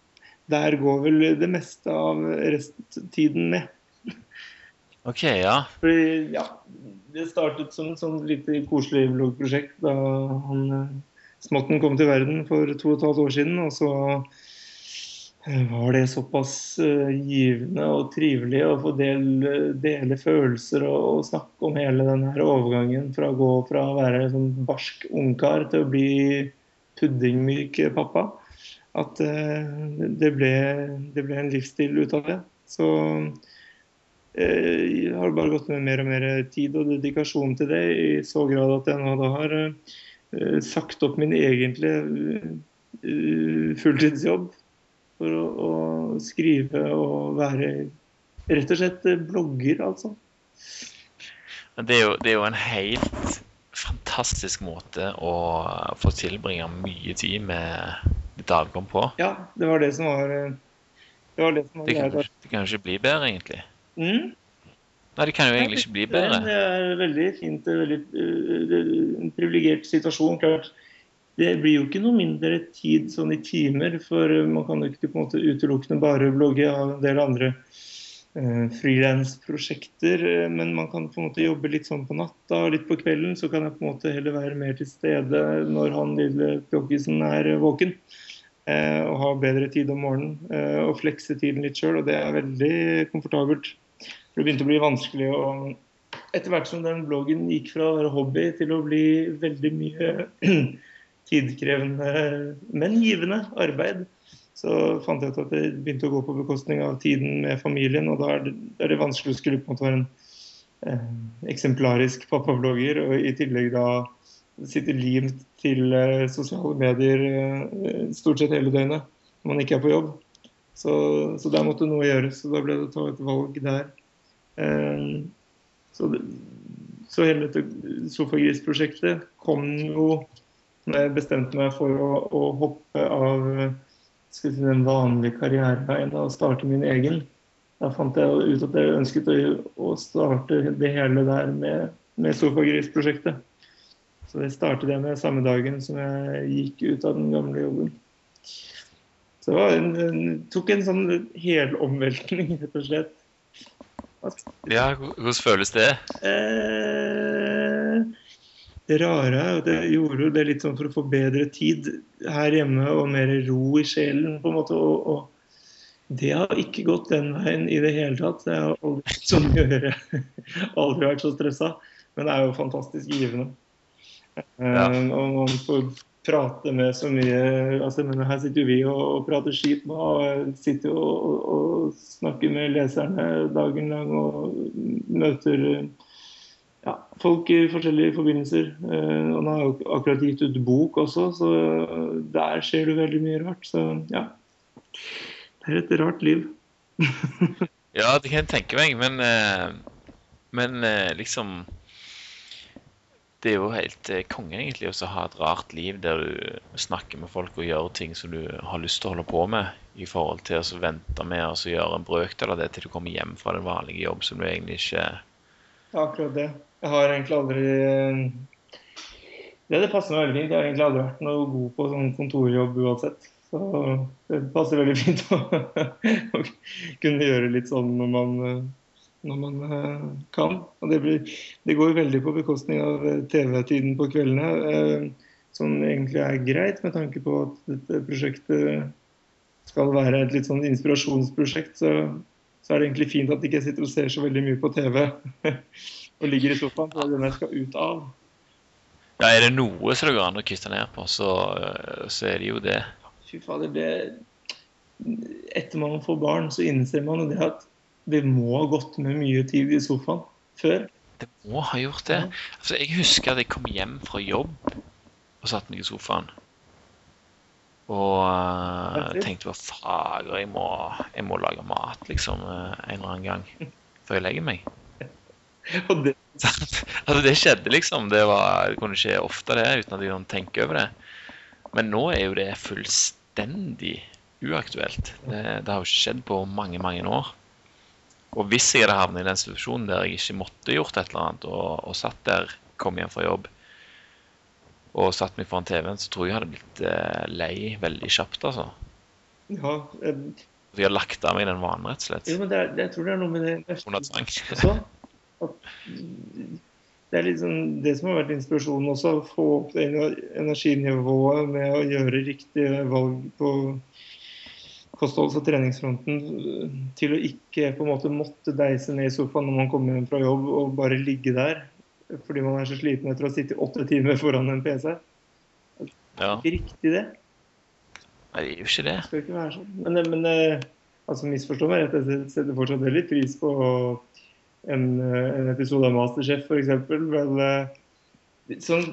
Der går vel det meste av resttiden med. OK, ja. Fordi, ja, det startet som et sånn lite koselig bloggprosjekt da han eh, Smotten kom til verden for to og et halvt år siden. Og så var det såpass eh, givende og trivelig å få dele, dele følelser og, og snakke om hele den her overgangen fra å gå fra å være en sånn barsk ungkar til å bli puddingmyk pappa. At uh, det, ble, det ble en livsstil ut av det. Så jeg har bare gått med mer og mer tid og dedikasjon til det, i så grad at jeg nå da har uh, sagt opp min egentlige fulltidsjobb for å, å skrive og være rett og slett blogger, altså. Det er, jo, det er jo en helt fantastisk måte å få tilbringe mye tid med dagene på. Ja, det var det som var Det, var det, som var Det kan, det kan ikke bli bedre, egentlig. Mm? Nei, det kan jo egentlig ikke bli bedre. Det er veldig fint. Veldig, en privilegert situasjon. klart. Det blir jo ikke noe mindre tid sånn i timer, for man kan jo ikke på en måte utelukkende bare blogge av en del andre eh, frilansprosjekter. Men man kan på en måte jobbe litt sånn på natta og litt på kvelden. Så kan jeg på en måte heller være mer til stede når han lille pjokkisen er våken. eh, og ha bedre tid om morgenen. eh, og flekse tiden litt sjøl. Og det er veldig komfortabelt. For det begynte å bli vanskelig å Etter hvert som den bloggen gikk fra å være hobby til å bli veldig mye tidkrevende, men givende arbeid, så fant jeg ut at det begynte å gå på bekostning av tiden med familien. Og da er det, er det vanskelig å skulle på en måte være en eh, eksemplarisk pappablogger, og i tillegg da sitte limt til eh, sosiale medier eh, stort sett hele døgnet når man ikke er på jobb. Så, så der måtte noe gjøres, og da ble det å ta et valg der. Eh, så, så hele dette Sofagris-prosjektet kom jo når jeg bestemte meg for å, å hoppe av eh, si, den vanlige karriereveien og starte min egen. Da fant jeg ut at jeg ønsket å, å starte det hele der med, med Sofagris-prosjektet. Så det startet jeg med samme dagen som jeg gikk ut av den gamle jobben. Så det var en, en, tok en sånn helomveltning, rett og slett. Ja, hvordan føles det? Eh, det rare er at jeg gjorde det litt sånn for å få bedre tid her hjemme og mer ro i sjelen, på en måte. Og, og det har ikke gått den veien i det hele tatt. Jeg har aldri hatt så å gjøre. [LAUGHS] Aldri vært så stressa. Men det er jo fantastisk givende. Ja. Um, og man får prate med så mye altså, men Her sitter jo vi og, og prater skip nå. Og sitter jo og, og, snakker med leserne dagen lang og møter ja, folk i forskjellige forbindelser. Han nå har akkurat gitt ut bok også, så der skjer det veldig mye rart. Så ja. Det er et rart liv. [LAUGHS] Ja, det kan jeg tenke meg, men, eh, men eh, liksom Det er jo helt eh, konge, egentlig, å ha et rart liv der du snakker med folk og gjør ting som du har lyst til å holde på med, i forhold til å vente med å gjøre en brøkdel av det til du kommer hjem fra den vanlige jobb som du egentlig ikke akkurat det. Jeg har egentlig aldri eh, Det, det passer meg veldig fint. Jeg har egentlig aldri vært noe god på sånn kontorjobb uansett. Så det passer veldig fint å, [LAUGHS] å kunne gjøre litt sånn når man, eh, når man eh, kan. Og det, blir, det går veldig på bekostning av TV-tiden på kveldene. Som egentlig er greit, med tanke på at dette prosjektet skal være et litt sånn inspirasjonsprosjekt. Så, så er det egentlig fint at ikke jeg sitter og ser så veldig mye på TV [LAUGHS] og ligger i sofaen. Det er den jeg skal ut av. Ja, er det noe som det går an å kysse ned på, så, eh, så er det jo det. Fy fader, det Etter man får barn, så innser man det at det må ha gått med mye tid i sofaen før. Det må ha gjort det. Altså, jeg husker at jeg kom hjem fra jobb og satte meg i sofaen. Og uh, tenkte hva fager, jeg må, jeg må lage mat liksom eh, en eller annen gang før jeg legger meg. [LAUGHS] Det, altså, det skjedde liksom. Det, var, det kunne skje ofte det, uten at jeg kunne tenke over det. Men nå er jo det fullstendig uaktuelt. Det, det har jo ikke skjedd på mange, mange år. Og hvis jeg hadde havnet i den situasjonen der jeg ikke måtte gjort et eller annet, og, og satt der, kom hjem fra jobb, og satt meg foran TV-en, så tror jeg jeg hadde blitt eh, lei veldig kjapt, altså. ja, um... Så jeg har lagt av meg den vanen, rett og slett. jo, men det er, jeg tror det er noe med det Under tvang. Det er liksom det som har vært inspirasjonen også. Å få opp det energinivået med å gjøre riktige valg på kostholds- og treningsfronten. øh, Til å ikke på en måte måtte deise ned i sofaen når man kommer hjem fra jobb og bare ligge der. Fordi man er så sliten etter å ha sittet åtte timer foran en PC. Ja. Ikke riktig det. Nei, det er jo ikke det. Det skal ikke være sånn. Men, men eh, altså Misforstå meg rett, jeg setter fortsatt veldig pris på en, en episode av Masterchef, f.eks. Men uh, sånn,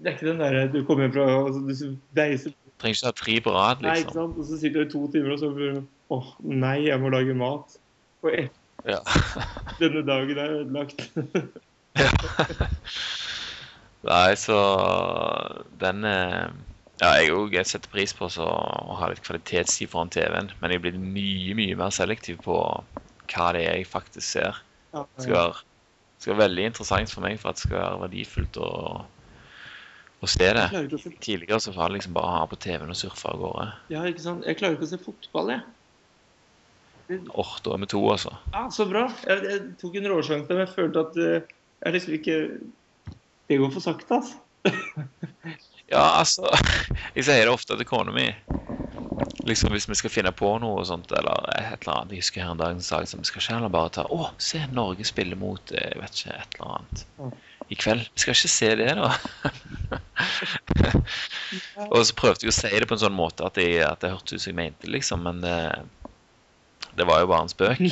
det er ikke den derre du kommer fra altså, Du deiser Trenger ikke ha tre på rad, Nei, ikke liksom. sant? Og så sitter du i to timer og så blir Å nei, jeg må lage mat. Og et, Ja. [LAUGHS] denne dagen er ødelagt. Nei, så den eh, Ja, jeg òg setter pris på så, å ha litt kvalitetstid foran TV-en, men jeg er blitt mye, mye mer selektiv på hva det er jeg faktisk ser. Det skal være, det skal være veldig interessant for meg for at det skal være verdifullt å, å se det. Tidligere så var det liksom bare å ha på TV-en og surfe av gårde. ja, ikke sant? Jeg klarer ikke å se fotball, jeg. Åh, da er vi to, altså. Ja, så bra. Jeg, jeg tok en råsjanse, men jeg følte at eh, jeg liksom ikke Det går for sakte, altså. [LAUGHS] Ja, altså [LAUGHS] Jeg sier det ofte til kona mi. Liksom Hvis vi skal finne på noe sånt, eller et eller annet Jeg husker her en dag en sak som vi skal ikke heller bare ta Å, se, Norge spiller mot eh, jeg vet ikke, et eller annet i kveld. Vi skal ikke se det, da. [LAUGHS] Og så prøvde jeg å si det på en sånn måte at, det hørtes ut som jeg mente liksom, men det, det var jo bare en spøk.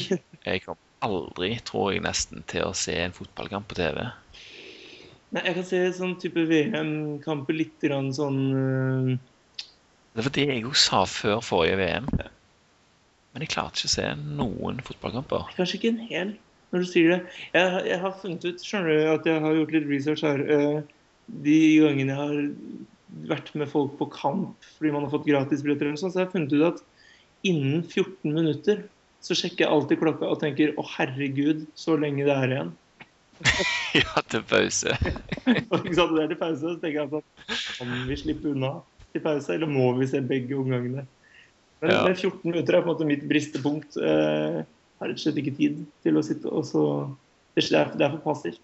Jeg kom aldri, tror jeg nesten, til å se en fotballkamp på TV. Nei, jeg kan se sånn type VM-kamper litt grann sånn eh, Det var det jeg jo sa før forrige VM. Men jeg klarte ikke å se noen fotballkamper. Kanskje ikke en hel, når du sier det. Jeg, har- jeg har funnet ut, skjønner du, at jeg har gjort litt research her. eh, de gangene jeg har vært med folk på kamp fordi man har fått gratisbilletter, sånn, så har jeg funnet ut at innen 14 minutter så sjekker jeg alltid klokka og tenker å herregud, så lenge det er igjen. [LAUGHS] ja, til pause. [LAUGHS] Det er til pause, så tenker jeg at kan vi slippe unna til pause, eller må vi se begge omgangene? Men, Ja. 14 minutter er på en måte mitt bristepunkt. Jeg har rett og slett ikke tid til å sitte og så Det er, for passivt.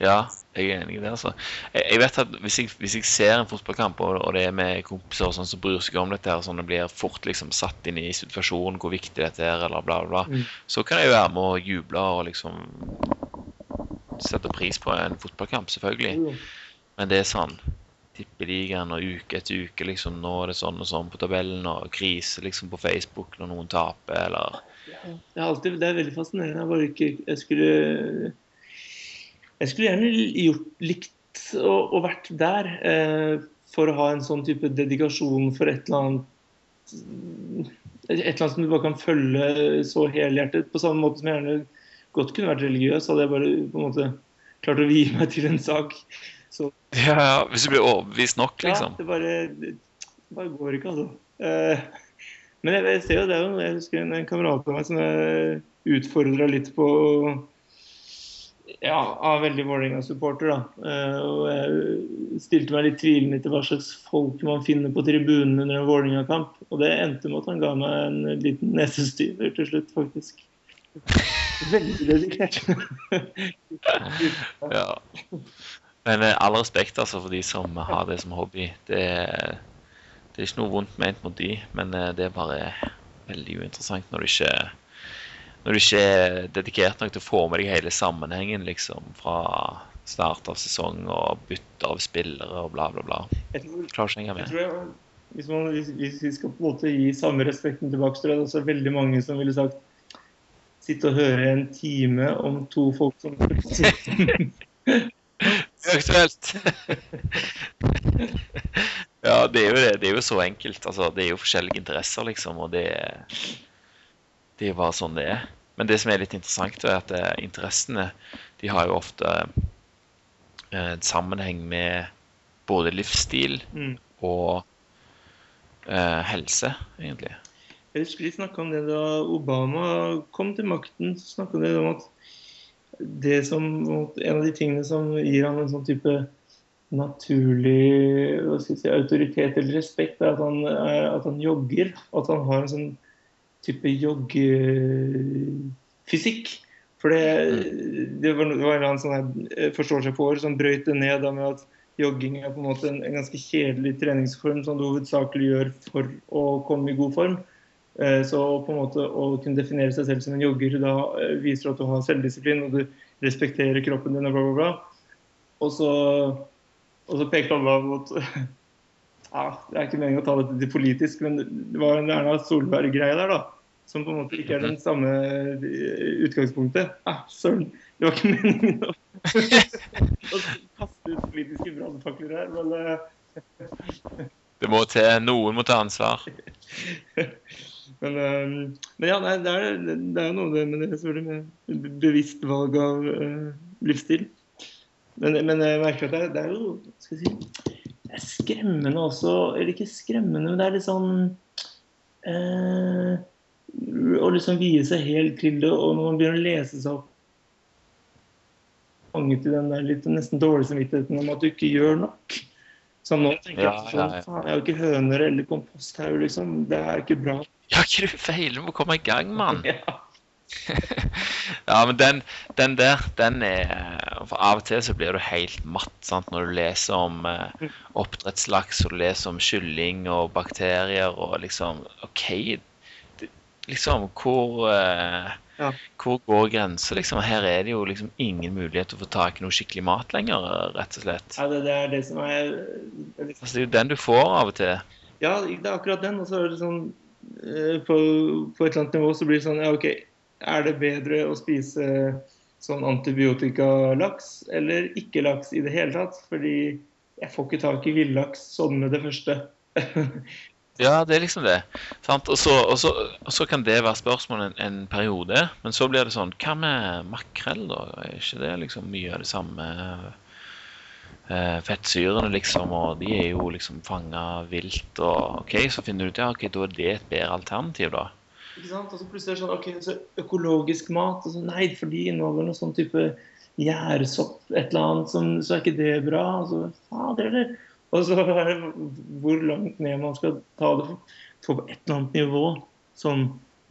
Ja, jeg er enig i det, altså. Jeg, vet at hvis jeg, hvis jeg ser en fotballkamp, og, og det er med kompiser og sånn som bryr seg om dette, her, sånn det blir fort liksom satt inn i situasjonen, hvor viktig dette er, eller bla, bla, bla, Mm. så kan jeg jo være med å juble og liksom sette pris på en fotballkamp, selvfølgelig. Jo, Men det er sånn Tippeligaen og uke etter uke, liksom. Nå er det sånn og sånn på tabellen, og krise liksom på Facebook når noen taper, eller Det er, alltid, det er veldig fascinerende. Jeg bare ikke Jeg skulle Jeg skulle gjerne gjort, likt og, og vært der eh, for å ha en sånn type dedikasjon for et eller annet Et eller annet som du bare kan følge så helhjertet. På samme måte som jeg gjerne godt kunne vært religiøs, hadde jeg bare på en måte klart å vie meg til en sak. Ja, hvis du blir overbevist nok, liksom. ja, det bare, det bare går ikke, altså. Eh, men jeg, jeg ser jo det er jo Jeg husker en, en kamerat av meg som jeg utfordra litt på Ja, av veldig Vålerenga-supporter, da. Eh, og jeg stilte meg litt tvilende til hva slags folk man finner på tribunen under en Vålerenga-kamp. Og det endte med at han ga meg en liten nesestyver til slutt, faktisk. Veldig dedikert. [LAUGHS] Ja. Men eh, all respekt altså for de som har det som hobby. Det, det er ikke noe vondt ment mot de, men eh, det er bare veldig uinteressant når du ikke når du ikke er dedikert nok til å få med deg hele sammenhengen liksom fra start av sesong og bytte av spillere og bla, bla, bla. Jeg tror, Jeg med. tror jeg, hvis, man, hvis, vi skal på en måte gi samme respekten tilbake, så er det også veldig mange som ville sagt Sitte og høre en time om to folk som [LAUGHS] [LAUGHS] Aktuelt! [LAUGHS] ja, det er jo det. Det er jo så enkelt. Altså, det er jo forskjellige interesser, liksom, og det Det er jo bare sånn det er. Men det som er litt interessant, er at eh, interessene de har jo ofte eh, en sammenheng med både livsstil mm. og eh, helse, egentlig. Jeg husker de snakka om det da Obama kom til makten. så snakket det om at det som, En av de tingene som gir han en sånn type naturlig si, autoritet eller respekt, er at han, er at han jogger. At han har en sånn type joggefysikk. For det, det, var, det var en eller annen sånn her forståelse for som brøyt det ned da med at jogging er på en måte en, en ganske kjedelig treningsform som du hovedsakelig gjør for å komme i god form. Eh, Så på en måte å kunne definere seg selv som en jogger, da eh, viser at du har selvdisiplin og du respekterer kroppen din og bla, bla, bla. Og så, og så pekte han av mot [LAUGHS] ja, Det er ikke meningen å ta dette til politisk, men det var en Erna Solberg-greie der, da. Som på en måte ikke er den samme eh, utgangspunktet. Ja, Søren, det var ikke meningen å, [LAUGHS] å kaste ut politiske brannfakler her, men. Det må til. Noen må ta ansvar. [LAUGHS] men, uh, men, ja, nei, det er, det er noe med det selvfølgelig med bevisst valg av uh, livsstil. Men, men, jeg merker at det er, det er jo skal jeg si, det er skremmende også Eller ikke skremmende, men det er litt sånn uh, Å liksom vie seg helt til det, og når man begynner å lese seg opp fanget i den der litt nesten dårlige samvittigheten om at du ikke gjør nok. Så nå tenker jeg sånn, ja, ja. faen, jeg har ikke høner eller komposthaug, liksom. Det er ikke bra. Ja, ikke du feiler, du må komme i gang, mann. Ja. [LAUGHS] ja, men den, den, der, den er For av og til så blir du helt matt sant? når du leser om eh, oppdrettslaks og du leser om kylling og bakterier og liksom OK, det, liksom hvor eh, ja. Hvor går grensa, liksom? Her er det jo liksom ingen mulighet til å få tak i noe skikkelig mat lenger, rett og slett. Ja, det, det er det som er liksom... altså, Det er jo den du får av og til. Ja, det er akkurat den. Og så er det sånn på, på, et eller annet nivå så blir det sånn Ja, OK, er det bedre å spise sånn antibiotikalaks eller ikke laks i det hele tatt? Fordi jeg får ikke tak i villaks sånn med det første. [LAUGHS] ja, det er liksom det. Og så, og, så, og, så, kan det være spørsmål en, en, periode, men så blir det sånn Hva med makrell, da? Er ikke det liksom mye av det samme eh, fettsyrene, liksom? Og de er jo liksom fanga vilt, og OK, så finner du ut ja, ok, da er det et bedre alternativ, da. Ikke sant? Og så plutselig er det sånn OK, så økologisk mat. Og så, nei, for de inneholder noe sånn type gjærsopp, et eller annet, som, så er ikke det bra. Og så, fader, eller? Og så er det hvor langt ned man skal ta det på et eller annet nivå, sånn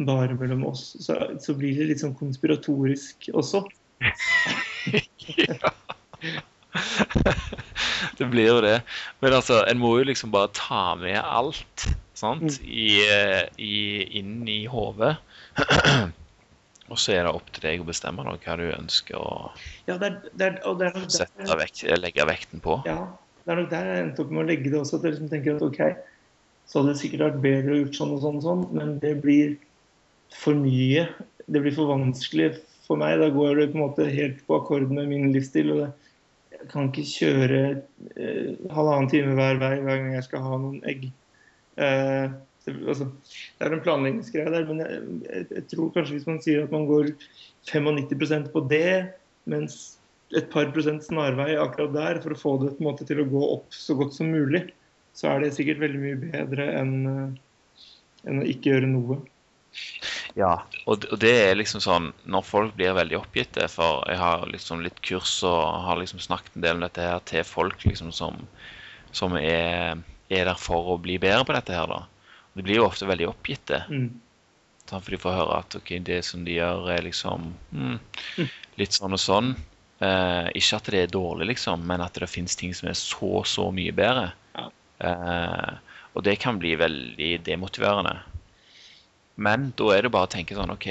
bare mellom oss. Så, så blir det litt sånn konspiratorisk også. [LAUGHS] [LAUGHS] ja. [LAUGHS] det blir jo det. Men altså, en må jo liksom bare ta med alt sant? Mm. I, eh, i, inn i hodet. [CLEARS THROAT] og så er det opp til deg å bestemme da, hva du ønsker å ja, det er, det er, det er sette vekt, legge vekten på. Ja, det er nok der jeg endte opp med å legge det også. At jeg liksom tenker at OK, så hadde det sikkert vært bedre å gjort sånn og sånn og sånn, men det blir for mye. Det blir for vanskelig for meg. Da går det på en måte helt på akkord med min livsstil. og det, Jeg kan ikke kjøre eh, halvannen time hver vei hver gang jeg skal ha noen egg. Eh, altså, det er en planleggingsgreie der, men jeg, jeg, jeg, tror kanskje hvis man sier at man går 95% på det, mens et par prosent snarvei akkurat der for å få det måte, til å gå opp så godt som mulig, så er det sikkert veldig mye bedre enn, uh, enn å ikke gjøre noe. Ja, og, og det er liksom sånn når folk blir veldig oppgitte For jeg har liksom litt kurs og har liksom snakket en del om dette her til folk liksom som, som er er der for å bli bedre på dette her, da. De blir jo ofte veldig oppgitte. Mm. For de får høre at okay, det som de gjør, er liksom mm, litt sånn og sånn. Eh, ikke at det er dårlig, liksom, men at det finnes ting som er så, så mye bedre. Ja. Eh, og det kan bli veldig demotiverende. Men da er det bare å tenke sånn OK,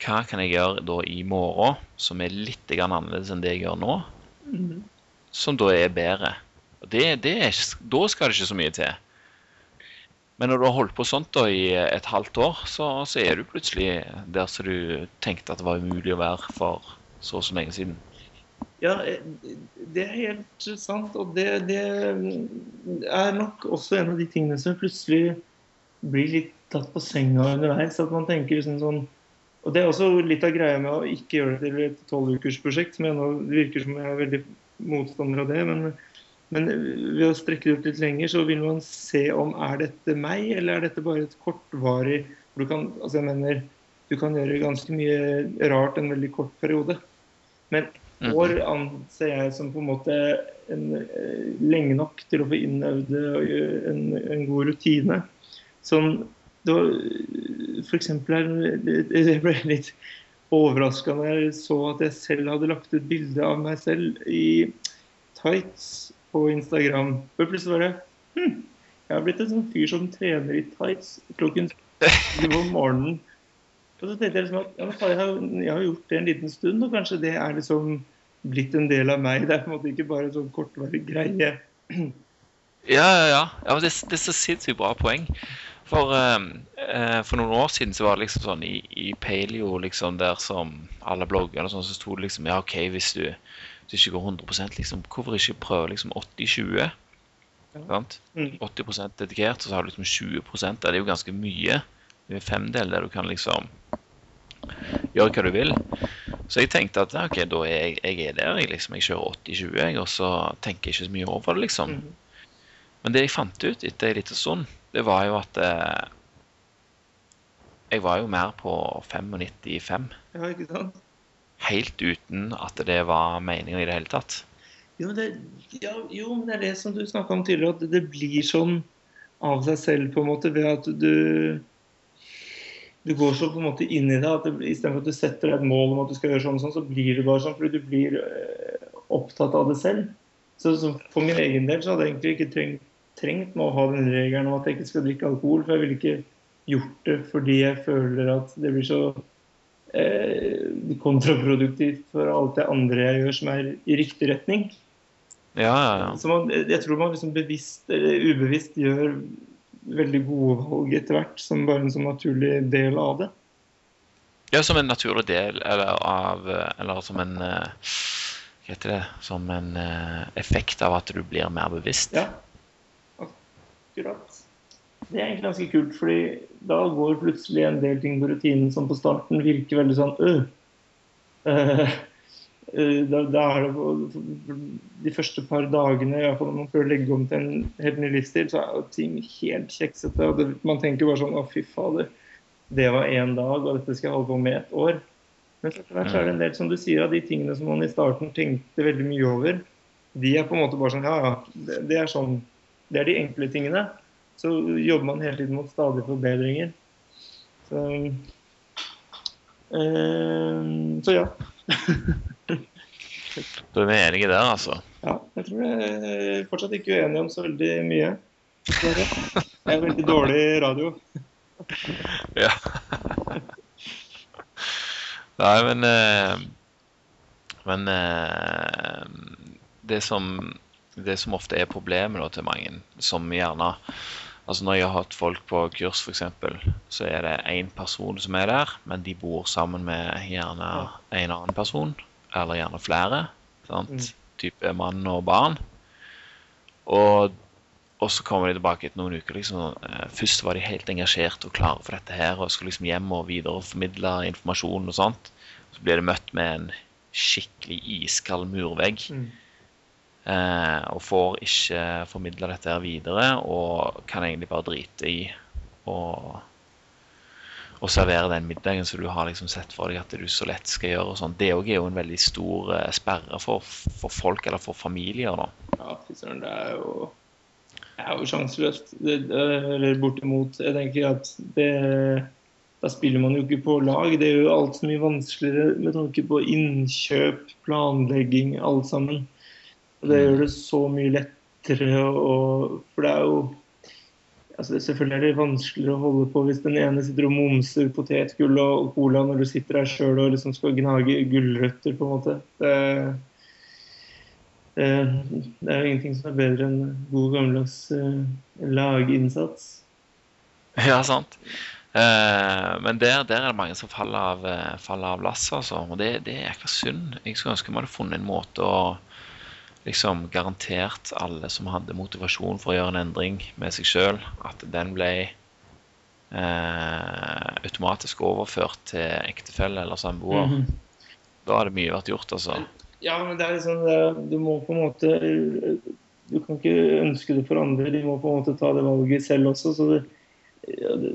hva kan jeg gjøre da i morgen som er litt annerledes enn det jeg gjør nå? Mm. Som da er bedre. Det, det er, da skal det ikke så mye til. Men når du har holdt på sånt da i et halvt år, så, så er du plutselig der som du tenkte at det var umulig å være for så og så lenge siden. Ja, det er helt sant. Og det, det, er nok også en av de tingene som plutselig blir litt tatt på senga underveis. At man tenker liksom sånn Og det er også litt av greia med å ikke gjøre det til et tolvukersprosjekt, som jeg nå virker som jeg er veldig motstander av det. men men ved å strekke det ut litt lenger, så vil man se om er dette meg, eller er dette bare et kortvarig Du kan, altså jeg mener, du kan gjøre ganske mye rart en veldig kort periode. Men mm. år anser jeg som på en måte en, eh, lenge nok til å få innøvd en, en god rutine. Som det var f.eks. Jeg ble litt overraska når jeg så at jeg selv hadde lagt ut bilde av meg selv i tights på Instagram. For plutselig var det hm, jeg har blitt en sånn fyr som trener i tights klokken syv om morgenen. Og så tenkte jeg liksom at ja, jeg, har, jeg har gjort det en liten stund, og kanskje det er liksom blitt en del av meg. Det er på en måte ikke bare en sånn kortvarig greie. Ja, ja, ja. ja det, det er så sinnssykt bra poeng. For, eh, for noen år siden så var det liksom sånn i, i paleo, liksom der som alle bloggerne sånn, så sto det liksom Ja, OK, hvis du, hvis du ikke går 100 liksom, hvorfor ikke prøve liksom 80-20? Sant? Mm. 80% dedikert, og så har du liksom 20% Det er jo ganske mye. Det er femdel der du kan liksom gjøre hva du vil. Så jeg tenkte at ok, da er jeg, jeg er der. Jeg, liksom, jeg kjører 80-20, jeg, og så tenker jeg ikke så mye over det, liksom. Mhm. Men det jeg fant ut etter en liten stund, det var jo at eh, jeg var jo mer på 95-5. Ja, ikke sant? Helt uten at det var meninga i det hele tatt. Jo, men det, ja, jo, men det er det som du snakka om tidligere, at det blir sånn av seg selv, på en måte, ved at du du går så på en måte inn i det at det, istedenfor at du setter deg et mål om at du skal gjøre sånn, og sånn, så blir det bare sånn fordi du blir eh, opptatt av det selv. Så, så For min egen del så hadde jeg egentlig ikke trengt, trengt med å ha den regelen om at jeg ikke skal drikke alkohol. For jeg ville ikke gjort det fordi jeg føler at det blir så eh, kontraproduktivt for alt det andre jeg gjør som er i riktig retning. Ja, ja, ja. Så man, jeg tror man liksom bevisst eller ubevisst gjør veldig gode valg etter hvert, som bare en sånn naturlig del av det. Ja, som en naturlig del eller av Eller som en eh, Hva heter det? Som en eh, effekt av at du blir mer bevisst. Ja, akkurat. Det er egentlig ganske kult, fordi da går plutselig en del ting på rutinen som på starten virker veldig sånn øh. Eh, Da, da er det De første par dagene, i hvert fall når man prøver å legge om til en helt ny livsstil, så er ting helt kjeksete. og det, Man tenker bare sånn Å, fy fader. Det var én dag, og dette skal jeg holde på med et år. Men så er det en del som du sier, av de tingene som man i starten tenkte veldig mye over, de er på en måte bare sånn Ja, ja, det, det er sånn Det er de enkle tingene. Så jobber man hele tiden mot stadige forbedringer. Så, eh, så ja. [LAUGHS] Da er vi enige der, altså. Ja, jeg tror jeg er fortsatt ikke uenig om så veldig mye. Det er veldig dårlig radio. Ja. Nei, men eh, Men eh, det som det som ofte er problemet da, til mange, som gjerne Altså Når jeg har hatt folk på kurs, f.eks., så er det én person som er der, men de bor sammen med gjerne en annen person, eller gjerne flere. Sant? Mm. Type mann og barn. Og, og så kommer de tilbake etter noen uker. Liksom, eh, først var de helt engasjert og klare for dette her, og skulle liksom hjem og videreformidle informasjon og sånt. Så blir de møtt med en skikkelig iskald murvegg. Mm. Eh, og får ikke formidla dette her videre, og kan egentlig bare drite i å servere den middagen som du har liksom sett for deg at du så lett skal gjøre. og sånn. Det òg er jo en veldig stor eh, sperre for, for folk, eller for familier. da. Ja, fy søren, det er jo Det er jo sjanseløst. Eller bortimot. Jeg tenker at det Da spiller man jo ikke på lag. Det gjør jo alt så mye vanskeligere med tanke på innkjøp, planlegging, alt sammen. Og det gjør det så mye lettere å For det er jo altså det, Selvfølgelig er det vanskeligere å holde på hvis den ene sitter og momser potetgull og cola når du sitter der sjøl og liksom skal gnage gulrøtter, på en måte. Det, det, det er jo ingenting som er bedre enn god gammeldags eh, laginnsats. [LAUGHS] Ja, sant. Eh, men der, der er det mange som faller av, eh, faller av lasset, altså. Og det, det er jækla synd. Jeg skulle ønske vi hadde funnet en måte å liksom garantert alle som hadde motivasjon for å gjøre en endring med seg sjøl, at den ble eh, automatisk overført til ektefelle eller samboer. Mhm. Da hadde mye vært gjort, altså. Ja, men det er liksom det, Du må på en måte Du kan ikke ønske det for andre. De må på en måte ta det valget selv også. Så det, ja, det,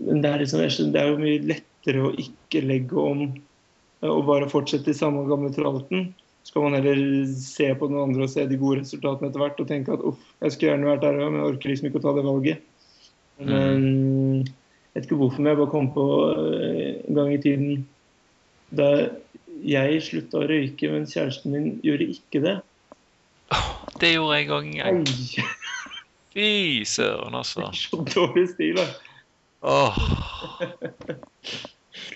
men det er, liksom, det er jo mye lettere å ikke legge om og bare fortsette i samme gamle tralten. Så kan man heller se på noen andre og se de gode resultatene etter hvert og tenke at uff, jeg skulle gjerne vært der òg, men jeg orker liksom ikke å ta det valget. Men eh, jeg vet ikke hvorfor, men jeg bare kom på eh, en gang i tiden da jeg slutta å røyke, men kjæresten min gjorde ikke det. Det gjorde jeg òg en gang. Fy søren, altså. så dårlig stil, da. Oh. [LAUGHS]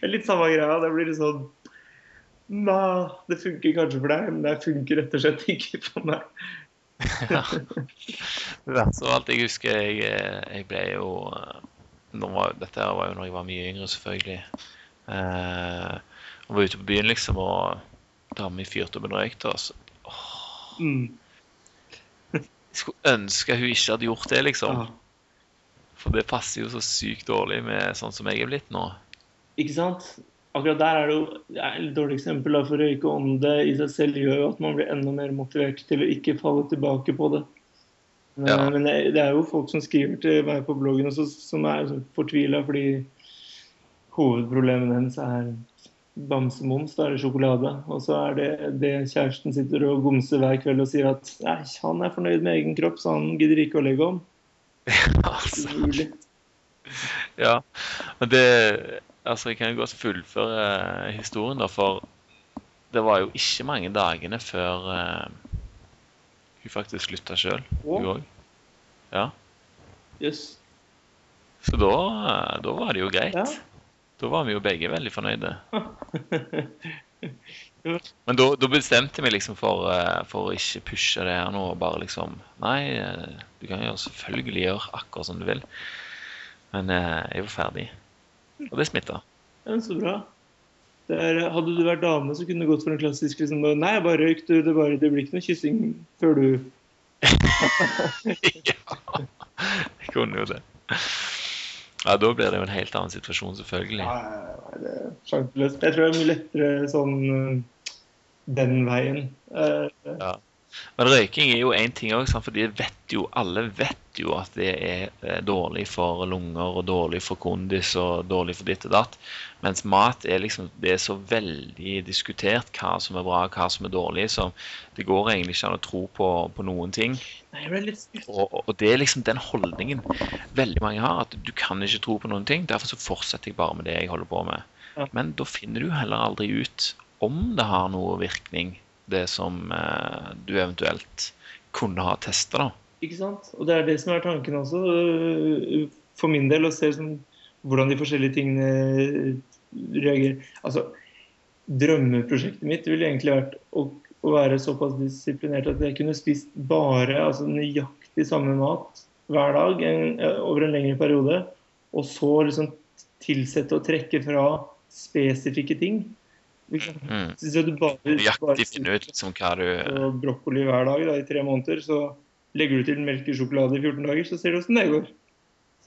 Det er litt samme greia. Det blir litt sånn Nei, det funker kanskje for deg, men det funker rett og slett ikke for meg. [LAUGHS] ja. Av alt, jeg husker jeg, jeg ble jo var, Dette var jo når jeg var mye yngre, selvfølgelig. Eh, og var ute på byen, liksom, og dama mi fyrte opp en røyk til oss. Mm. Jeg skulle ønske hun ikke hadde gjort det, liksom. For det passer jo så sykt dårlig med sånn som jeg er blitt nå. Ikke sant? Akkurat der er det jo et dårlig eksempel. da, For å røyke om det i seg selv gjør jo at man blir enda mer motivert til å ikke falle tilbake på det. Men, Ja. men det, det er jo folk som skriver til meg på bloggen også, som er fortvila fordi hovedproblemet deres er bamsemums, da er det sjokolade. Og så er det det kjæresten sitter og gomser hver kveld og sier at nei, han er fornøyd med egen kropp, så han gidder ikke å legge om. [LAUGHS] Ja, altså. Ja, men det Altså, jeg kan jo godt fullføre eh, historien, da, for det var jo ikke mange dagene før uh, hun faktisk slutta sjøl, hun òg. Ja. Yes. Så da, eh, da var det jo greit. Ja. Da var vi jo begge veldig fornøyde. [LAUGHS] Men da, da bestemte vi liksom for, for å ikke pushe det her nå. og Bare liksom Nei, du kan jo selvfølgelig gjøre akkurat som du vil. Men jeg var ferdig. Og det smitta. Ja, så bra. Det er, hadde du vært dame, så kunne du gått for en klassisk liksom, Nei, bare røyk du. Det, bare, det blir ikke noe kyssing før du [LAUGHS] ja, jeg kunne jo det. Ja, da blir det jo en helt annen situasjon, selvfølgelig. Nei, det er sjanseløst. Jeg tror det er mye lettere sånn øh, den veien. Eh, Men røyking er jo én ting òg, for de vet jo, alle vet jo at det er eh, dårlig for lunger og dårlig for kondis og dårlig for ditt og datt. Mens mat er liksom Det er så veldig diskutert hva som er bra, og hva som er dårlig, så det går egentlig ikke an å tro på, på noen ting. nei. Og, og det er liksom den holdningen veldig mange har, at du kan ikke tro på noen ting. Derfor så fortsetter jeg bare med det jeg holder på med. Men da finner du heller aldri ut om det har noe virkning, det som eh, du eventuelt kunne ha testa, da. Ikke sant? Og det er det som er tanken også, øh, for min del, å se sånn, hvordan de forskjellige tingene øh, reagerer. Altså, drømmeprosjektet mitt ville egentlig vært å, å være såpass disiplinert at jeg kunne spist bare altså nøyaktig samme mat hver dag en, over en lengre periode, og så liksom tilsette og trekke fra spesifikke ting. Mm. [LAUGHS] Så du bare, Nøyaktig finne ut liksom hva du og brokkoli hver dag da, i tre måneder, så legger du til melkesjokolade i 14 dager, så ser du åssen det går.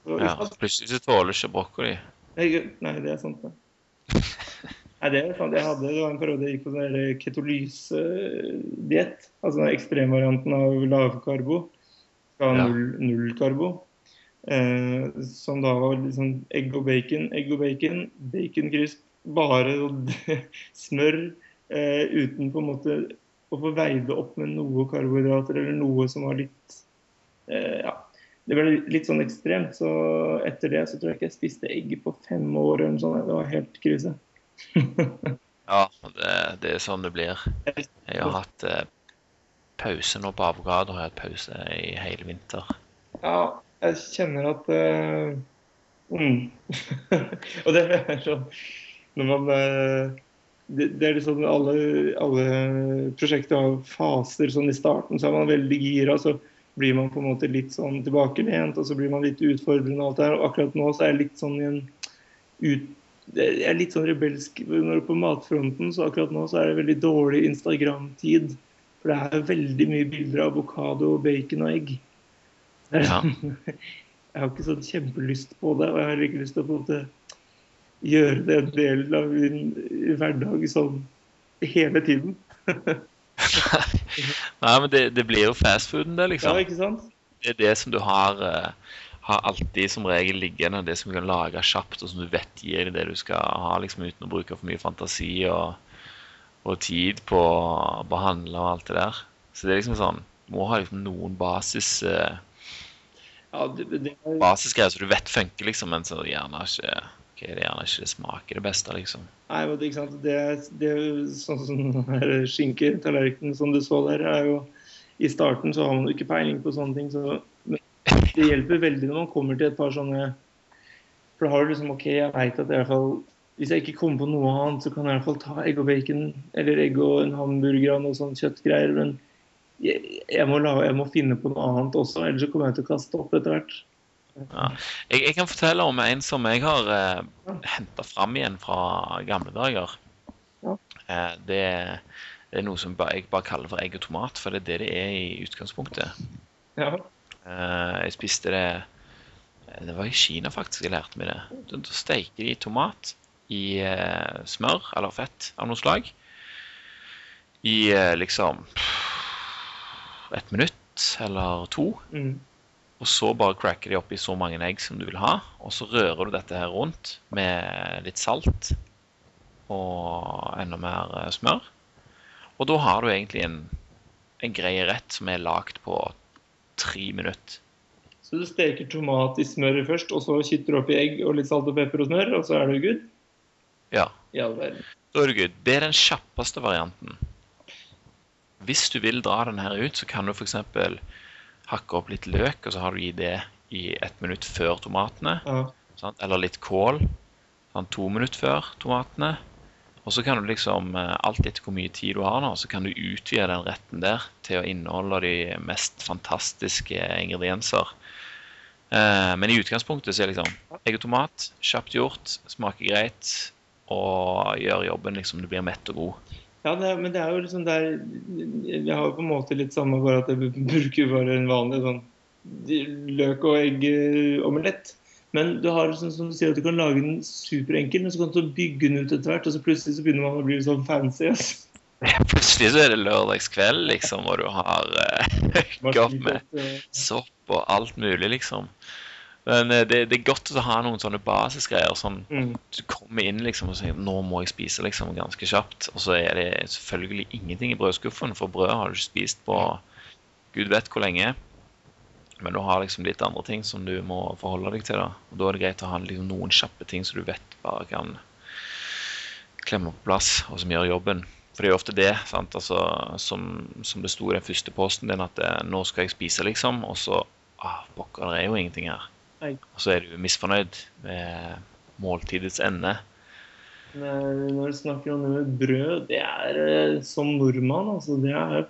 Så, ja, Plutselig så tåler ikke brokkoli. nei, det er sant, det. [LAUGHS] Nei, det er sant. Jeg hadde, det var en periode jeg gikk på sånn ketolysediett. Altså den ekstremvarianten av lavkarbo. Ha Ja. null, null karbo. Eh, som da var liksom egg og bacon, egg og bacon, baconcrisp, bare [LAUGHS] smør eh, uten på en måte å få veid det opp med noe karbohydrater eller noe som var litt eh, Ja. Det ble litt sånn ekstremt. Så etter det så tror jeg ikke jeg spiste egg på fem år eller noe sånt. Det var helt krise. [LAUGHS] Ja, det, det er sånn det blir. Jeg har hatt eh, pause nå på avokado. Har jeg hatt pause i hele vinter. Ja, jeg kjenner at eh, mm. [LAUGHS] Og det er sånn Når man det, det er liksom alle, alle prosjekter har faser. sånn I starten så er man veldig gira, så blir man på en måte litt sånn tilbakelent, og så blir man litt utfordrende. og alt det her, og Akkurat nå så er jeg litt sånn i en ut, jeg er litt sånn rebelsk når på matfronten, så akkurat nå så er det veldig dårlig Instagram-tid. For det er veldig mye bilder av avokado, bacon og egg. Ja. [LAUGHS] Jeg har ikke sånn kjempelyst på det, og jeg har heller ikke lyst til å på en måte gjøre det en del av min hverdag sånn hele tiden. [LAUGHS] Nei, men det, det blir jo fastfooden, det, liksom. Ja, ikke sant? Det er det som du har, eh, har alltid som regel liggende. Det som du kan lage kjapt, og som du vet gir deg det du skal ha, liksom uten å bruke for mye fantasi og, og tid på å behandle og alt det der. Så det er liksom sånn Du må ha liksom noen basis eh, Ja, det, det er, basisgreier som du vet funker, liksom, men som gjerne ikke ok, det er gjerne ikke det smaker det beste, liksom. nei, men det, ikke sant? Det, det sånn som sånn skinketallerkenen som du så der, er jo I starten så har man jo ikke peiling på sånne ting, så det hjelper veldig når man kommer til et par sånne For da har du liksom OK, jeg veit at i hvert fall hvis jeg ikke kommer på noe annet, så kan jeg i hvert fall ta egg og bacon eller egg og en hamburger og noe sånt kjøttgreier. Men jeg, må la, jeg må finne på noe annet også, ellers så kommer jeg til å kaste opp etter hvert. Ja. Jeg, jeg, kan fortelle om en som jeg har eh, henta fram igjen fra gamle dager. Ja. Eh, det, det er noe som jeg bare kaller for egg og tomat, for det er det det er i utgangspunktet. Ja. Eh, jeg spiste det eh, Det var i Kina faktisk jeg lærte meg det. Da, da steiker de tomat i eh, smør eller fett av noe slag. I eh, liksom et minutt eller to. Mm. Og så bare cracker de opp i så mange egg som du vil ha. Og så rører du dette her rundt med litt salt og enda mer eh, smør. Og da har du egentlig en, en grei rett som er lagd på tre minutter. Så du steker tomat i smøret først, og så kitter du oppi egg og litt salt og pepper og smør, og så er du good? Ja, da er du good. Det er den kjappeste varianten. Hvis du vil dra den her ut, så kan du f.eks. hakke opp litt løk, og så har du i det i ett minutt før tomatene. Ja. Sant? Eller litt kål sant? to minutter før tomatene. Og så kan du liksom, eh, alt etter hvor mye tid du har nå, så kan du utvide den retten der til å inneholde de mest fantastiske ingredienser. Eh, men i utgangspunktet så er liksom egg og tomat, kjapt gjort, smaker greit og gjør jobben liksom du blir mett og god. Ja, det, men det er jo liksom der Jeg har jo på en måte litt samme, bare at jeg bruker bare en vanlig sånn løk og egg-omelett. Men du har sånn som du sier at du kan lage den superenkel, men så kan du bygge den ut etter hvert, og så plutselig så begynner man å bli sånn fancy. Altså. Plutselig så er det lørdagskveld, liksom, og du har uh, opp med sopp og alt mulig, liksom. Men eh, det, det er godt å ha noen sånne basisgreier. som Mm. du kommer inn liksom og sier nå må jeg spise liksom ganske kjapt. Og så er det selvfølgelig ingenting i brødskuffen, for brød har du ikke spist på gud vet hvor lenge. Men du har liksom litt andre ting som du må forholde deg til. da. Og Da er det greit å ha liksom noen kjappe ting som du vet bare kan klemme på plass, og som gjør jobben. For det er jo ofte det? Altså, som, som det sto i den første posten din, at eh, nå skal jeg spise, liksom. Og så ah, Pokker, det er jo ingenting her. Og så er du misfornøyd med måltidets ende. Men Når du snakker om det med brød, det er eh, som nordmann, altså, det er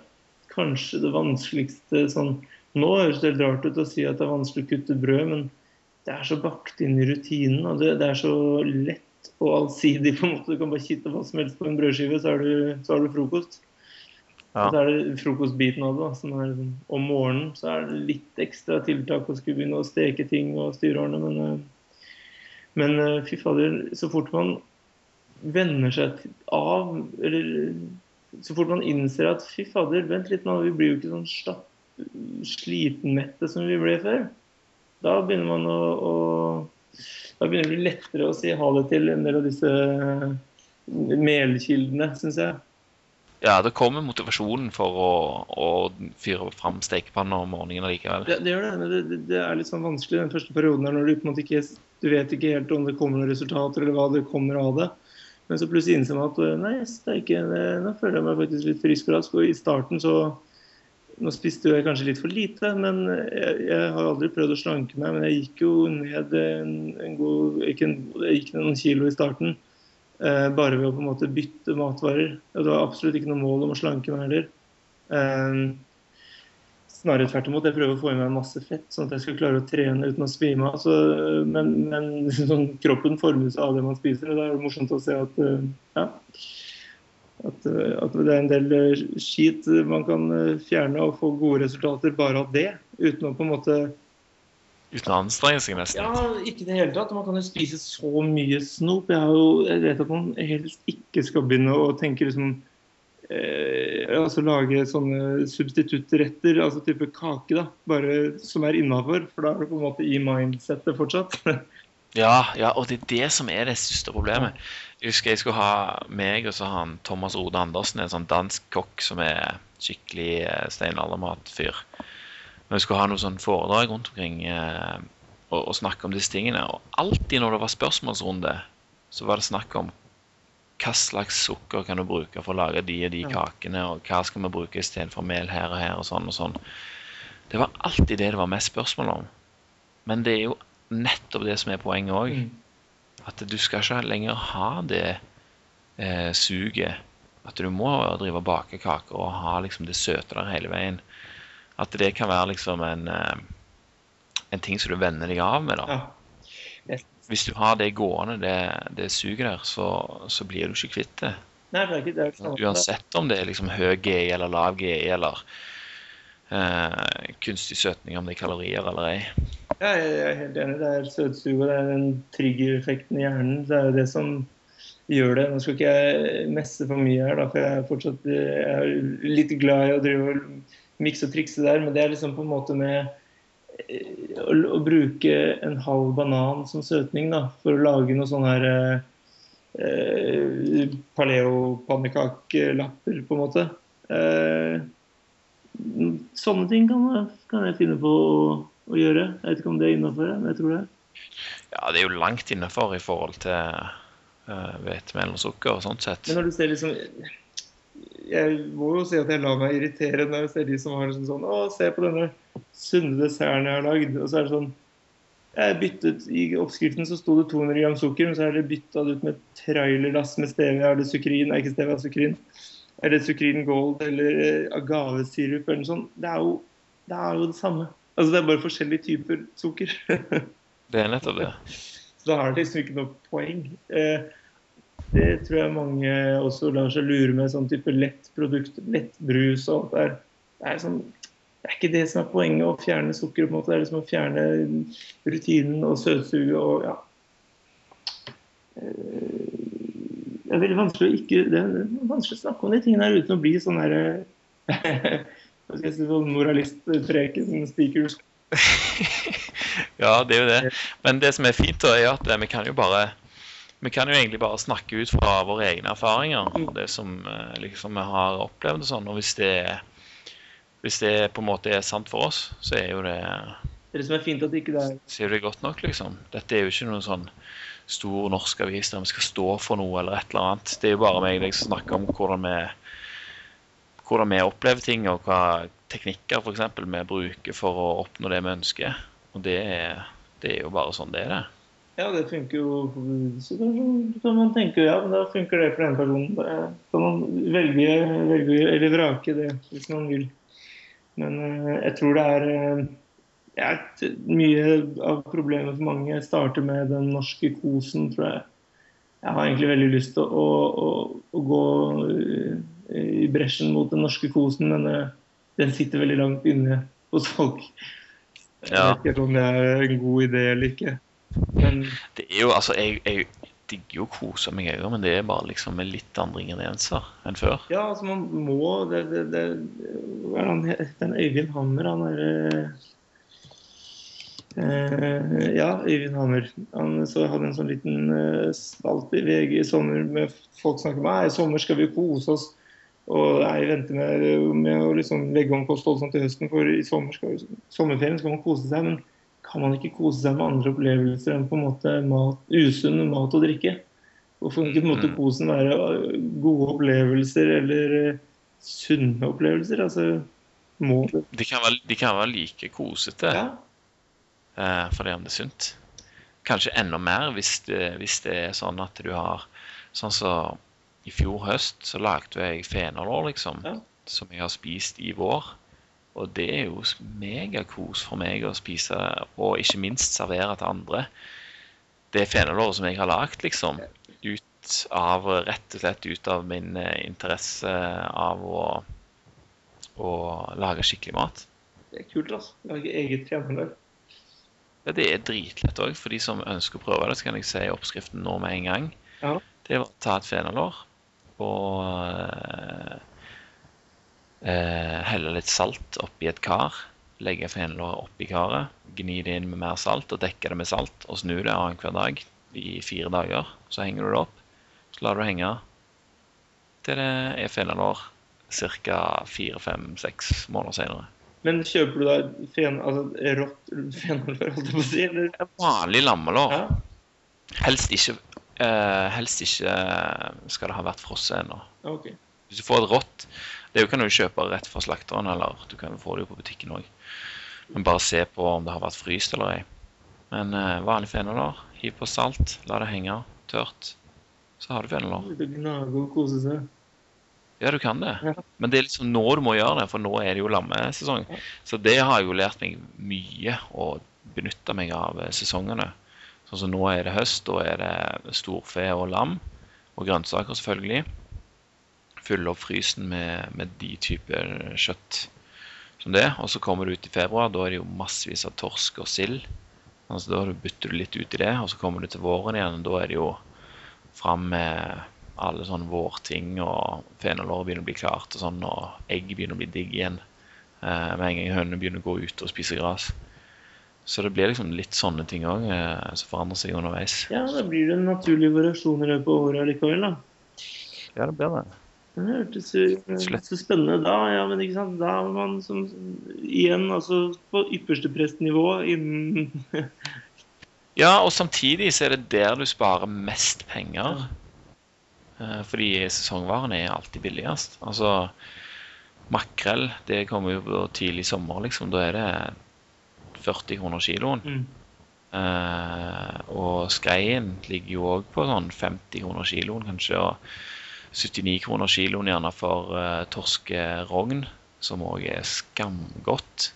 kanskje det vanskeligste sånn Nå høres det helt rart ut å si at det er vanskelig å kutte brød, men det er så bakt inn i rutinen. og det, det er så lett og allsidig. på en måte. Du kan bare kitte hva som helst på en brødskive, så har du, så har du frokost. Ja. Og så er det frokostbiten av det. da, som er liksom, Om morgenen så er det litt ekstra tiltak å skulle begynne å steke ting og styre årene, men, eh, men eh, fy fader, så fort man venner seg av Eller så fort man innser at fy fader, vent litt nå, vi blir jo ikke sånn slapp, slitenmette som vi ble før. Da begynner man å, å Da begynner det å bli lettere å si ha det til en del av disse melkildene, syns jeg. Ja, det kommer motivasjonen for å, å fyre fram stekepanna om morgenen likevel. Det, det gjør det, men det, det, er litt sånn vanskelig den første perioden her når du på en måte ikke du vet ikke helt om det kommer noen resultater eller hva det kommer av det. Men så plutselig innser man at nei, er ikke, det, nå føler jeg meg faktisk litt frisk og rask. Og i starten så Nå spiste jeg kanskje litt for lite, men jeg, jeg har aldri prøvd å slanke meg. Men jeg gikk jo ned en, en god Jeg gikk ned noen kilo i starten. Eh, bare ved å på en måte bytte matvarer. Og det var absolutt ikke noe mål om å slanke meg heller. Eh, Snarere tvert imot. Jeg prøver å få i meg masse fett, sånn at jeg skal klare å trene uten å svime av. Men men [LAUGHS] sånn, kroppen formes av det man spiser, og da er det morsomt å se at, eh, ja, at, eh, at det er en del eh, skit man kan eh, fjerne og få gode resultater bare av det. Uten å på en måte Uten å anstrenge seg, nesten. Ja, ikke i det hele tatt. Man kan jo spise så mye snop. Jeg, har jo, jeg vet at man helst ikke skal begynne å tenke liksom eh, altså lage sånne substituttretter, altså type kake, da, bare som er innafor. For da er du på en måte i mindsettet fortsatt. [LAUGHS] Ja, ja, og det er det som er det største problemet. Jeg husker jeg skulle ha meg og så han Thomas Rode Andersen, en sånn dansk kokk som er skikkelig eh, steinaldermatfyr. Men vi skulle ha noe sånn foredrag rundt omkring eh, og, og snakke om disse tingene. Og alltid når det var spørsmålsrunde, så var det snakk om hva slags sukker kan du bruke for å lage de og de kakene, og hva skal vi bruke istedenfor mel her og her, og sånn og sånn. Det var alltid det det var mest spørsmål om. Men det er jo nettopp det som er poenget òg. Mm. At du skal ikke lenger ha det eh, suget At du må drive og bake kaker og ha liksom det søte der hele veien. At det kan være liksom en, eh, en ting som du venner deg av med. da. Ja. Hvis du har det gående, det, det suget der, så, så blir du ikke kvitt det. Nei, det ikke det. Sånn. Uansett om det er liksom høy GI eller lav GI eller eh, kunstig søtning, om det er kalorier eller ei. Ja, jeg er helt enig. Det er søtsuget, det er den triggereffekten i hjernen. Det er jo det som gjør det. Nå skal ikke jeg messe for mye her, da, for jeg er fortsatt jeg er litt glad i å drive og mikse og trikse der, men det er liksom på en måte med eh, å, å bruke en halv banan som søtning da, for å lage noe sånn her eh, eh, paleo-pannekakelapper, på en måte. Eh, sånne ting kan, kan jeg finne på å, å gjøre. Jeg vet ikke om det er innafor, men jeg tror det. Ja, det er jo langt innafor i forhold til uh, hvetemel og sukker og sånt sett. Men når du ser liksom Jeg må jo si at jeg lar meg irritere når jeg ser de som har liksom sånn Å, se på denne sunne desserten jeg har lagd. Og så er det sånn jeg byttet, I oppskriften så sto det 200 gram sukker, men så er det bytta ut med trailerlass med stevia eller sukrin. Nei, ikke stevia, sukrin. Eller sukrin gold eller eh, agavesirup eller noe sånt. Det er, jo, det er jo det samme. Altså Det er bare forskjellige typer sukker. [LAUGHS] Det er nettopp det. Så da har det liksom ikke noe poeng. Eh, det tror jeg mange også lar seg lure med sånn type lettprodukt, lettbrus og alt der. Det er, sånn, det er ikke det som er poenget, å fjerne sukker. på en måte. Det er liksom å fjerne rutinen og søtsuget og ja. Eh, Det er veldig vanskelig å ikke Det er vanskelig å snakke om de tingene her uten å bli sånn derre [LAUGHS] Hva skal jeg si, sånn moralistpreken speakers. [LAUGHS] ja, det er jo det. Men det som er fint, da, er at vi kan jo bare vi kan jo egentlig bare snakke ut fra våre egne erfaringer og det som eh, liksom, vi har opplevd. og sånn, og hvis det, hvis det på en måte er sant for oss, så er jo det Det som er fint at ikke det er Sier du det godt nok, liksom. Dette er jo ikke noen sånn stor norsk avis der vi skal stå for noe eller et eller annet. Det er jo bare meg som snakker om hvordan vi, hvordan vi opplever ting, og hva teknikker for eksempel, vi bruker for å oppnå det vi ønsker. Og det det er jo bare sånn det er, det. Ja, det funker jo Så kan man tenke ja, men da funker det for den personen. Da kan man velge, velge eller vrake det hvis man vil. Men eh, jeg tror det er eh, ja, Mye av problemet for mange starter med den norske kosen, tror jeg. Jeg har egentlig veldig lyst til å, å, å gå eh, i bresjen mot den norske kosen, men den sitter veldig langt inne hos folk. Jeg vet ikke om det er en god idé eller ikke. Men Det er jo, altså, Jeg, jeg digger jo å kose meg, jeg òg, men det er bare liksom med litt andre ingredienser enn før. Ja, altså man må det, det, det? Den Øyvind Hammer, han er Uh, Ja, Øyvind Hammer. Han så hadde en sånn liten uh, spalt i VG i sommer med folk snakker om at i sommer skal vi kose oss. Og jeg venter med, med å liksom legge om kosthold sånn til høsten, for i sommer skal, sommerferien skal man kose seg. Men kan man ikke kose seg med andre opplevelser enn på en måte mat, usunn mat og drikke? Hvorfor ikke på en måte Mm. kosen være øh, gode opplevelser eller øh, sunne opplevelser? Altså, må det De kan være, de kan være like kosete Ja. uh, for det om det er sunt. Kanskje enda mer hvis det, hvis det er sånn at du har Sånn som i fjor høst så lagde jeg fenalår, liksom. Ja. Som jeg har spist i vår. Og det er jo megakos for meg å spise, og ikke minst servere til andre. Det fenalåret som jeg har lagd, liksom. Ut av, rett og slett ut av min eh, interesse av å, å lage skikkelig mat. Det er kult, altså. Lage eget fjernelag. Ja, det er dritlett òg. For de som ønsker å prøve det, så kan jeg si oppskriften nå med en gang. Ja. Det var å ta et fenalår og eh, helle litt salt oppi et kar. Legge fenalåret oppi karet, gni det inn med mer salt og dekke det med salt. Og snu det annenhver dag i fire dager. Så henger du det opp. Så lar du det henge til det er fenalår ca. fire-fem-seks måneder senere. Men kjøper du da fen, altså, rått fenalår, holdt jeg på å si? Eller? Vanlig lammelår. Ja. Helst ikke, eh, helst ikke skal det ha vært frosset ennå. Okay. Hvis du får et rått Det kan du kjøpe rett fra slakteren, eller du kan få det jo på butikken òg. Men bare se på om det har vært fryst eller ei. Men eh, vanlig fenalår, hiv på salt, la det henge tørt. Så har du fenalår. Gnage og kose seg. Ja, du kan det. Ja. Men det er liksom nå du må gjøre det, for nå er det jo lammesesong. Så det har jeg jo lært meg mye å benytte meg av eh, sesongene. Sånn som nå er det høst, da er det storfe og lam. Og grønnsaker, selvfølgelig. Fylle opp frysen med, med de typer kjøtt som det. Og så kommer du ut i februar, da er det jo massevis av torsk og sild. Altså, da bytter du litt ut i det, og så kommer du til våren igjen, og da er det jo fram med alle sånne vårting, og fenalåret begynner å bli klart, og sånn, og egg begynner å bli digg igjen. Eh, med en gang hønene begynner å gå ut og spise gras. Så det blir liksom litt sånne ting òg eh, som forandrer seg underveis. Ja, da blir det en naturlig variasjon i løpet av året likevel, da. Ja, det blir det. Det hørtes jo så spennende da, ja, men ikke sant. Da var man som igjen altså på ypperste prestnivå innen [LAUGHS] Ja, og samtidig så er det der du sparer mest penger. Eh, Fordi sesongvarene er alltid billigst. Altså makrell, det kommer jo på tidlig sommer, liksom. Da er det 40 kroner kiloen. mm. Uh, og skreien ligger jo òg på sånn 50 kroner kiloen, kanskje. Og 79 kroner kiloen gjerne for uh, torskerogn, som òg er skamgodt.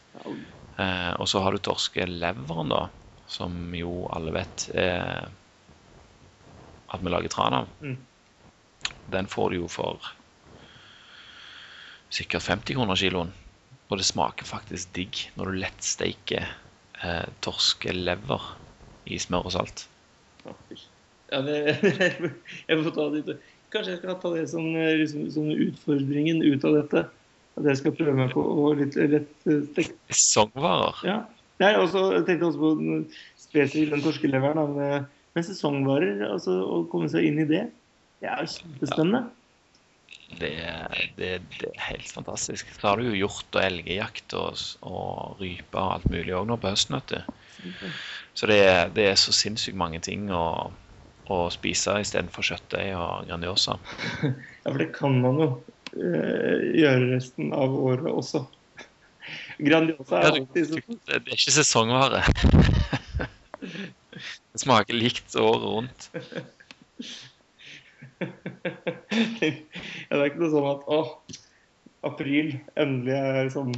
Uh, og så har du torskeleveren, da, som jo alle vet uh, at vi lager tran av. Mm. Den får du jo for sikkert 50 kroner kiloen. Og det smaker faktisk digg når du lettsteiker uh, torskelever i smør og salt. Ja, det, [LAUGHS] jeg får ta det. Kanskje jeg skal ta det som, eh, liksom, som utfordringen ut av dette. At jeg skal prøve meg på å litt lett eh, stekt. Sesongvarer. Ja. Nei, også, jeg tenkte også på den- spesifikt den torskeleveren. med, med- sesongvarer, altså å komme seg inn i det, det er kjempespennende. Ja. Det, det, det er helt fantastisk. Så har du jo hjort og elgjakt og, og rype og alt mulig òg nå på høsten. vet du. Så det, det er så sinnssykt mange ting å, å spise istedenfor kjøttdeig og Grandiosa. [LAUGHS] Ja, for det kan man jo eh, gjøre resten av året også. Grandiosa er alltid sånn. Det er ikke sesongvare. [LAUGHS] Det smaker likt året rundt. [LAUGHS] ja, Det er ikke noe sånn at å, april endelig er sånn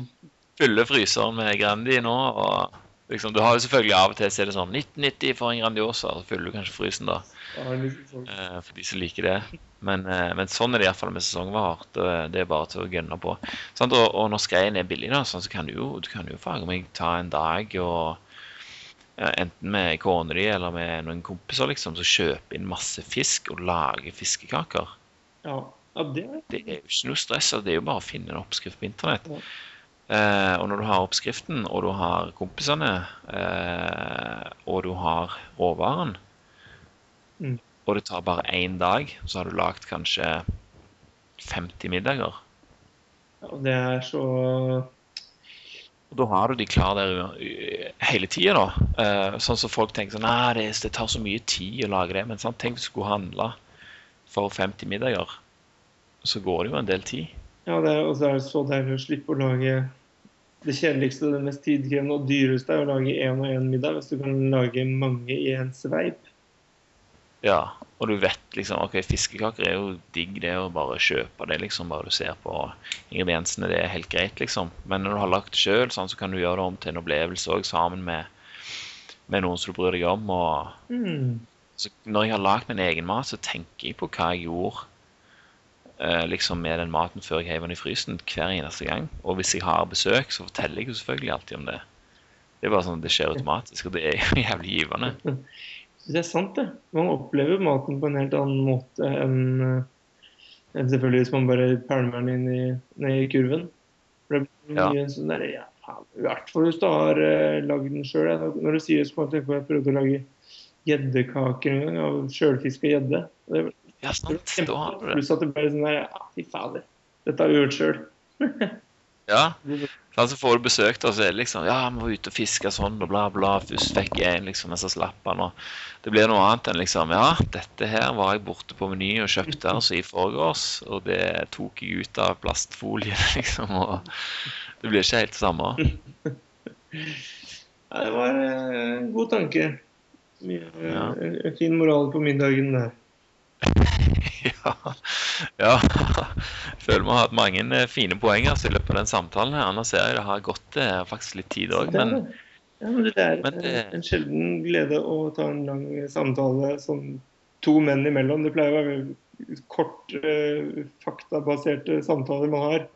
Fylle fryseren med Grandi nå. og liksom, Du har jo selvfølgelig av og til så er det sånn 1990 for en Grandiosa, så fyller du kanskje frysen da. sånn. eh, for de som liker det. Men, eh, men sånn er det iallfall med sesongvarer. Det, det er bare til å gønne på. Sant? Og, og når skreien er billig, da, sånn, så kan du jo, du kan jo faen meg ta en dag og eh, Enten med kona di eller med noen kompiser, liksom, så kjøpe inn masse fisk og lage fiskekaker. Ja, ja, det Det er jo ikke noe stress. altså, Det er jo bare å finne en oppskrift på internett. Ja. Eh, og når du har oppskriften, og du har kompisene, eh, og du har råvaren, Mm. og det tar bare én dag, så har du lagd kanskje 50 middager. ja, det er så Og da har du de klar der uh, hele tida, da. Eh, sånn som folk tenker sånn Nei, det, det tar så mye tid å lage det. Men sant? tenk hvis du skulle handle for 50 middager. Så går det jo en del tid. Ja, det er, og så er det så deilig å slippe å lage det kjedeligste, det mest tidkrevende og dyreste er å lage én og én middag, hvis du kan lage mange i en sveip. Ja, og du vet liksom Ok, fiskekaker er jo digg, det å bare kjøpe det, liksom. Bare du ser på ingrediensene, det er helt greit, liksom. Men når du har lagt det sjøl, sånn, så kan du gjøre det om til en opplevelse òg, sammen med, med noen som du bryr deg om. Og Mm. så når jeg har lagd min egen mat, så tenker jeg på hva jeg gjorde liksom med den maten før jeg heiv den i frysen, hver eneste gang. Og hvis jeg har besøk, så forteller jeg jo selvfølgelig alltid om det. Det er bare sånn, det skjer automatisk, og det er jo [LAUGHS] jævlig givende. Det er sant, det. Man opplever maten på en helt annen måte enn eh, enn selvfølgelig hvis man bare pælmer den inn i, ned i kurven. Det blir Ja. mye sånn der, ja, I hvert fall hvis du har uh, lagd den sjøl. Når du sier det, så kommer jeg tenke på at jeg prøvde å lage gjeddekaker en gang av sjølfiska gjedde. Det Ja, sant. Da har du det. Pluss at det ble sånn der Ja, fy fader. Dette har vi gjort sjøl. [LAUGHS] Ja. Så så får du besøk, da, så er det liksom Ja, vi var ute og fiska sånn, og bla, bla. Først fikk jeg en, liksom, men så slapp han, og Det blir noe annet enn liksom Ja, dette her var jeg borte på Meny og kjøpte altså i forgårs, og det tok jeg ut av plastfolie, [LAUGHS] liksom, og Det blir ikke helt det samme. [LAUGHS] Ja, det var eh, en god tanke. Ja. en, en fin moral på middagen der. [LAUGHS] ja. ja. føler vi har hatt mange eh, fine poenger i løpet av den samtalen. her. Annars ser jeg det har gått eh, faktisk litt tid òg, men. Ja, men det er men det- en sjelden glede å ta en lang samtale sånn to menn imellom. Det pleier å være kort, eh, faktabaserte samtaler man har.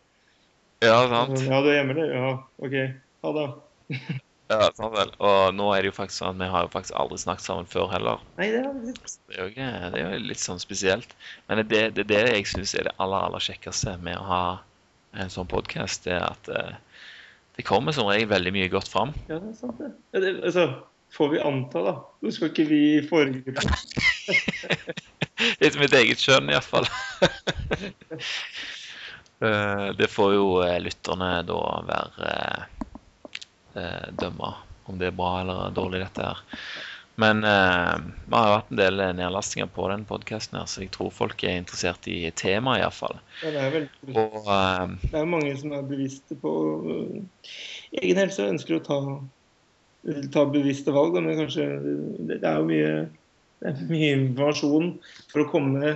Ja, sant. ja, du er hjemme, eller? Ja, OK. Ha det. [LAUGHS] Ja, sant vel. Og nå er det jo faktisk sånn at vi har jo faktisk aldri snakket sammen før heller. Nei, det er litt Det er jo, ikke, det er jo litt sånn spesielt. Men det, det det jeg syns er det aller, aller kjekkeste med å ha en sånn podkast, det er at uh, det kommer som regel veldig mye godt fram. Ja, det er sant, det. Ja, det altså, får vi anta, da. Nå skal ikke vi foregripe. Etter mitt eget skjønn, iallfall. uh, [LAUGHS] det får jo eh, lytterne da være uh, dømme om det er bra eller dårlig, dette her. Men eh, vi har jo hatt en del nedlastinger på den podkasten så jeg tror folk er interessert i temaet, iallfall. Ja, det er veldig Og eh, Det er mange som er bevisste på uh, egen helse og ønsker å ta, ta bevisste valg. Men kanskje det, det er jo mye, det er mye informasjon for å komme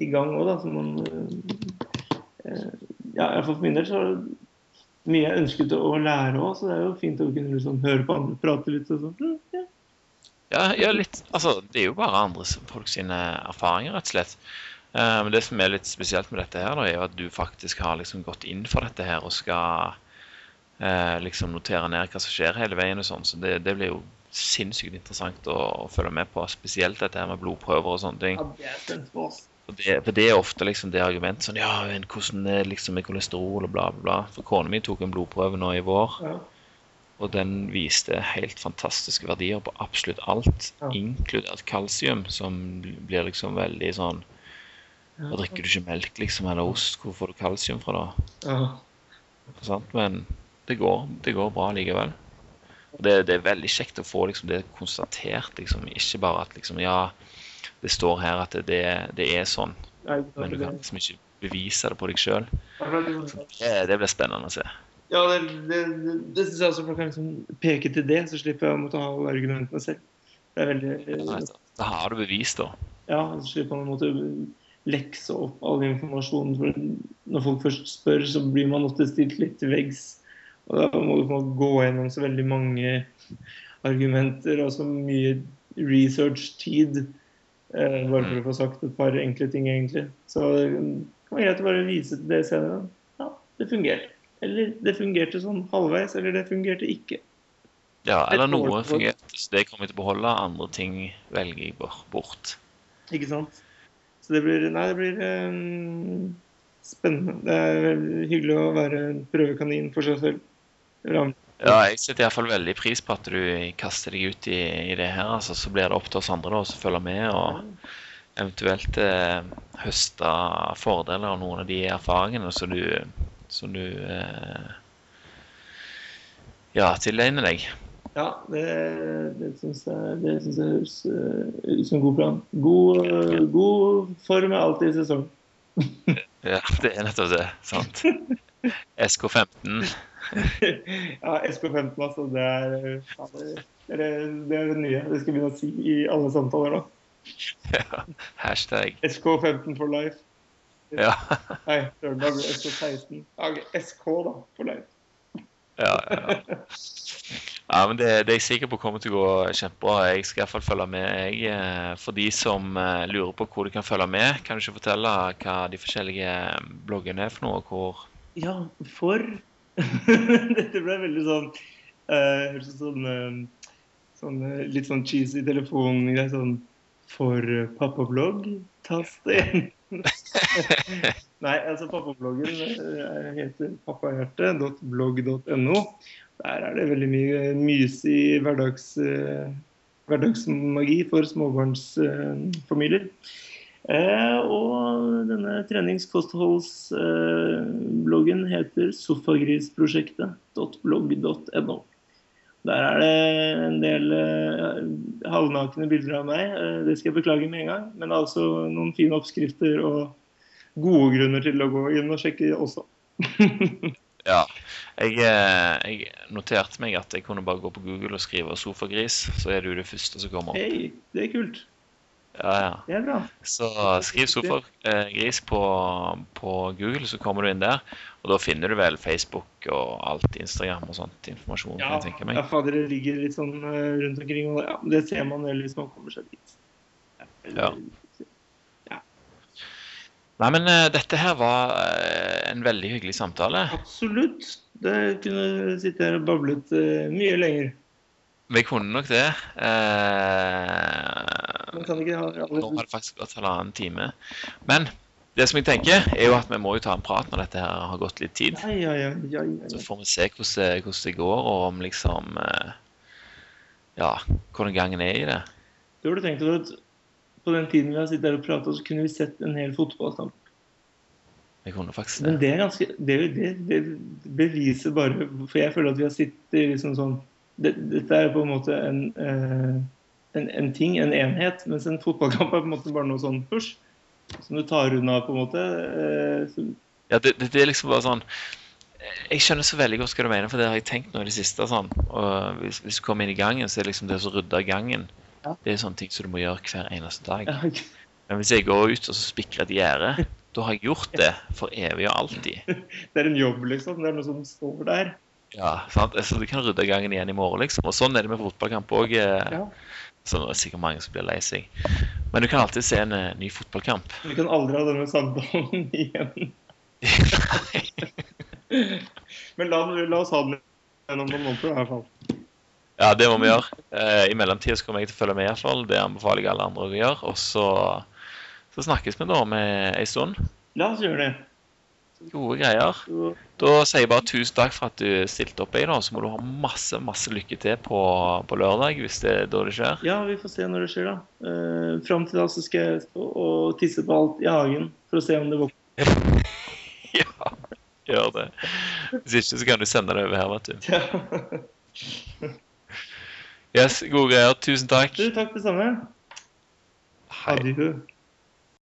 i gang òg, da. Så man eh, Ja, iallfall for min del så mye jeg ønsket å lære òg, så det er jo fint å kunne liksom høre på andre prate litt og sånn. Mm, ja. Ja, ja, litt Altså, det er jo bare andre folk sine erfaringer, rett og slett. Eh, men det som er litt spesielt med dette her, da, er at du faktisk har liksom gått inn for dette her og skal eh, liksom notere ned hva som skjer hele veien og sånn. Så det, det blir jo sinnssykt interessant å, å følge med på. Spesielt dette her med blodprøver og sånne ting. ja, det er. For det, for det er ofte liksom det argumentet sånn Ja, men hvordan er liksom med kolesterol og bla, bla, bla. For kona mi tok en blodprøve nå i vår. Ja. Og den viste helt fantastiske verdier på absolutt alt, Ja. inkludert kalsium, som blir liksom veldig sånn Ja. Da drikker du ikke melk liksom, eller ost, hvor får du kalsium fra da? Ja. Men det går, det går bra likevel. Det, det er veldig kjekt å få liksom, det konstatert, liksom. Ikke bare at liksom, ja, det står her at det, det, er sånn, men du kan liksom ikke bevise det på deg sjøl. det- blir spennende å se. Ja, det, det, det, det synes jeg også folk kan liksom peke til det, så slipper jeg å måtte ha argumentene selv. Det er veldig Da har du bevis, da. Ja, så slipper man å måtte lekse opp all informasjonen. For når folk først spør, så blir man ofte stilt litt til veggs. Og da må du gå gjennom så veldig mange argumenter og så mye research-tid. Eh, bare for å få sagt et par enkle ting, egentlig. Så det kan være greit å bare vise til det senere. Ja, det fungerte. Eller det fungerte sånn halvveis, eller det fungerte ikke. Ja, eller noe fungerte, så det kommer jeg til å beholde. Andre ting velger jeg bort-. Ikke sant? Så det blir Nei, det blir um, spennende. Det er hyggelig å være prøvekanin for seg selv. Ja, jeg setter iallfall veldig pris på at du kaster deg ut i, i det her. altså, Så blir det opp til oss andre da, å følge med og eventuelt eh, høste fordeler av noen av de erfaringene som du, som du eh, ja, tilegner deg. Ja, det, det syns jeg, det synes jeg høres eh, ut som en god plan. God, eh, god form er alltid i sesong. [LAUGHS] Ja, det er nettopp det. sant? [LAUGHS] SK15. Ja, SK15, altså. Det er, ja, det, er, det er det nye. Det skal vi begynne å si i alle samtaler nå. Ja, hashtag. SK15 for life. Ja, Nei, søren, ble blir SK16. Ja, SK, da, for life. ja, ja. Ja, men det, det er jeg sikker på kommer til å gå kjempebra. Jeg skal iallfall følge med. Jeg, eh, for de som eh, lurer på hvor de kan følge med, kan du ikke fortelle hva de forskjellige bloggene er for noe? Hvor Ja, for [LAUGHS] Dette ble veldig sånn uh, sånn, uh, sånn uh, litt sånn cheesy telefon Sånn For pappablogg, tast én. [LAUGHS] Nei, altså pappabloggen heter pappahjerte.blogg.no. Der er det veldig mye mysig hverdags, hverdagsmagi for småbarnsfamilier. Eh, og denne treningskostholdsbloggen heter sofagrisprosjektet.blogg.no. Der er det en del eh, halvnakne bilder av meg. Eh, det skal jeg beklage med en gang. Men altså noen fine oppskrifter og gode grunner til å gå inn og sjekke også. [LAUGHS] Ja. Jeg, eh, jeg noterte meg at jeg kunne bare gå på Google og skrive 'sofagris', så er du det første som kommer opp. Hei, det er kult. Ja, ja. Det er bra. Så skriv sofagris på, på Google, så kommer du inn der. Og da finner du vel Facebook og alt, Instagram og sånt informasjon. Ja, jeg meg. ja fader, det ligger litt sånn eh, rundt omkring. Og ja, det ser man vel hvis man kommer seg dit. Ja. Nei, men uh, dette her var uh, en veldig hyggelig samtale. Absolutt. Det kunne sitte her og bablet uh, mye lenger. Vi kunne nok det. Eh, Men kan ikke ha nå har det faktisk gått halvannen time. Men det som jeg tenker, er jo at vi må jo ta en prat når dette her har gått litt tid. Ja, ja, ja, Så får vi se hvordan det, hvordan det går, og om liksom eh, Ja, hvordan gangen er i det. Du burde tenkt at på den tiden vi har sittet her og pratet, så kunne vi sett en hel fotballkamp. Vi kunne faktisk det. Men det. er ganske Det, det, det beviser bare For jeg føler at vi har sittet liksom sånn Dette er på en måte en, eh, en, en ting, en enhet, mens en fotballkamp er på en måte bare noe sånn push. Som du tar unna, på en måte. eh, som- Ja, det, det, det er liksom bare sånn Jeg skjønner så veldig godt hva du mener, for det har jeg tenkt nå i det siste. sånn, og Hvis, hvis du kommer inn i gangen, så er det liksom det å rydde gangen Ja. Det er sånne ting som du må gjøre hver eneste dag. ja, okay. Men hvis jeg går ut og så spikrer et gjerde, [LAUGHS] da har jeg gjort det for evig og alltid. Det er en jobb, liksom. Det er noe som står der. Ja, sant? Så du kan rydde gangen igjen i morgen, liksom. Og sånn er det med fotballkamp òg. Ja. Så det er sikkert mange som blir lei seg. Men du kan alltid se en uh, ny fotballkamp. Vi kan aldri ha denne samtalen [LAUGHS] igjen. [LAUGHS] Men la, la oss ha den gjennom noen måneder, i hvert fall. Ja, det må vi gjøre. Uh, I mellomtida kommer jeg til å følge med, I hvert fall. Det anbefaler jeg alle andre å gjøre. Og så, så snakkes vi da med ei stund. La oss gjøre det. Gode greier. Da sier jeg bare tusen takk for at du stilte opp, da. Så må du ha masse masse lykke til på, på lørdag, hvis det er da det skjer. ja, vi får se når det skjer, da. Uh, Fram til da så skal jeg stå og tisse på alt i hagen for å se om det våkner. [LAUGHS] Ja, gjør det. Hvis ikke, så kan du sende det over her, vet du. Ja. Yes, gode greier. Tusen takk. Du, takk det samme. Hei. Adjø.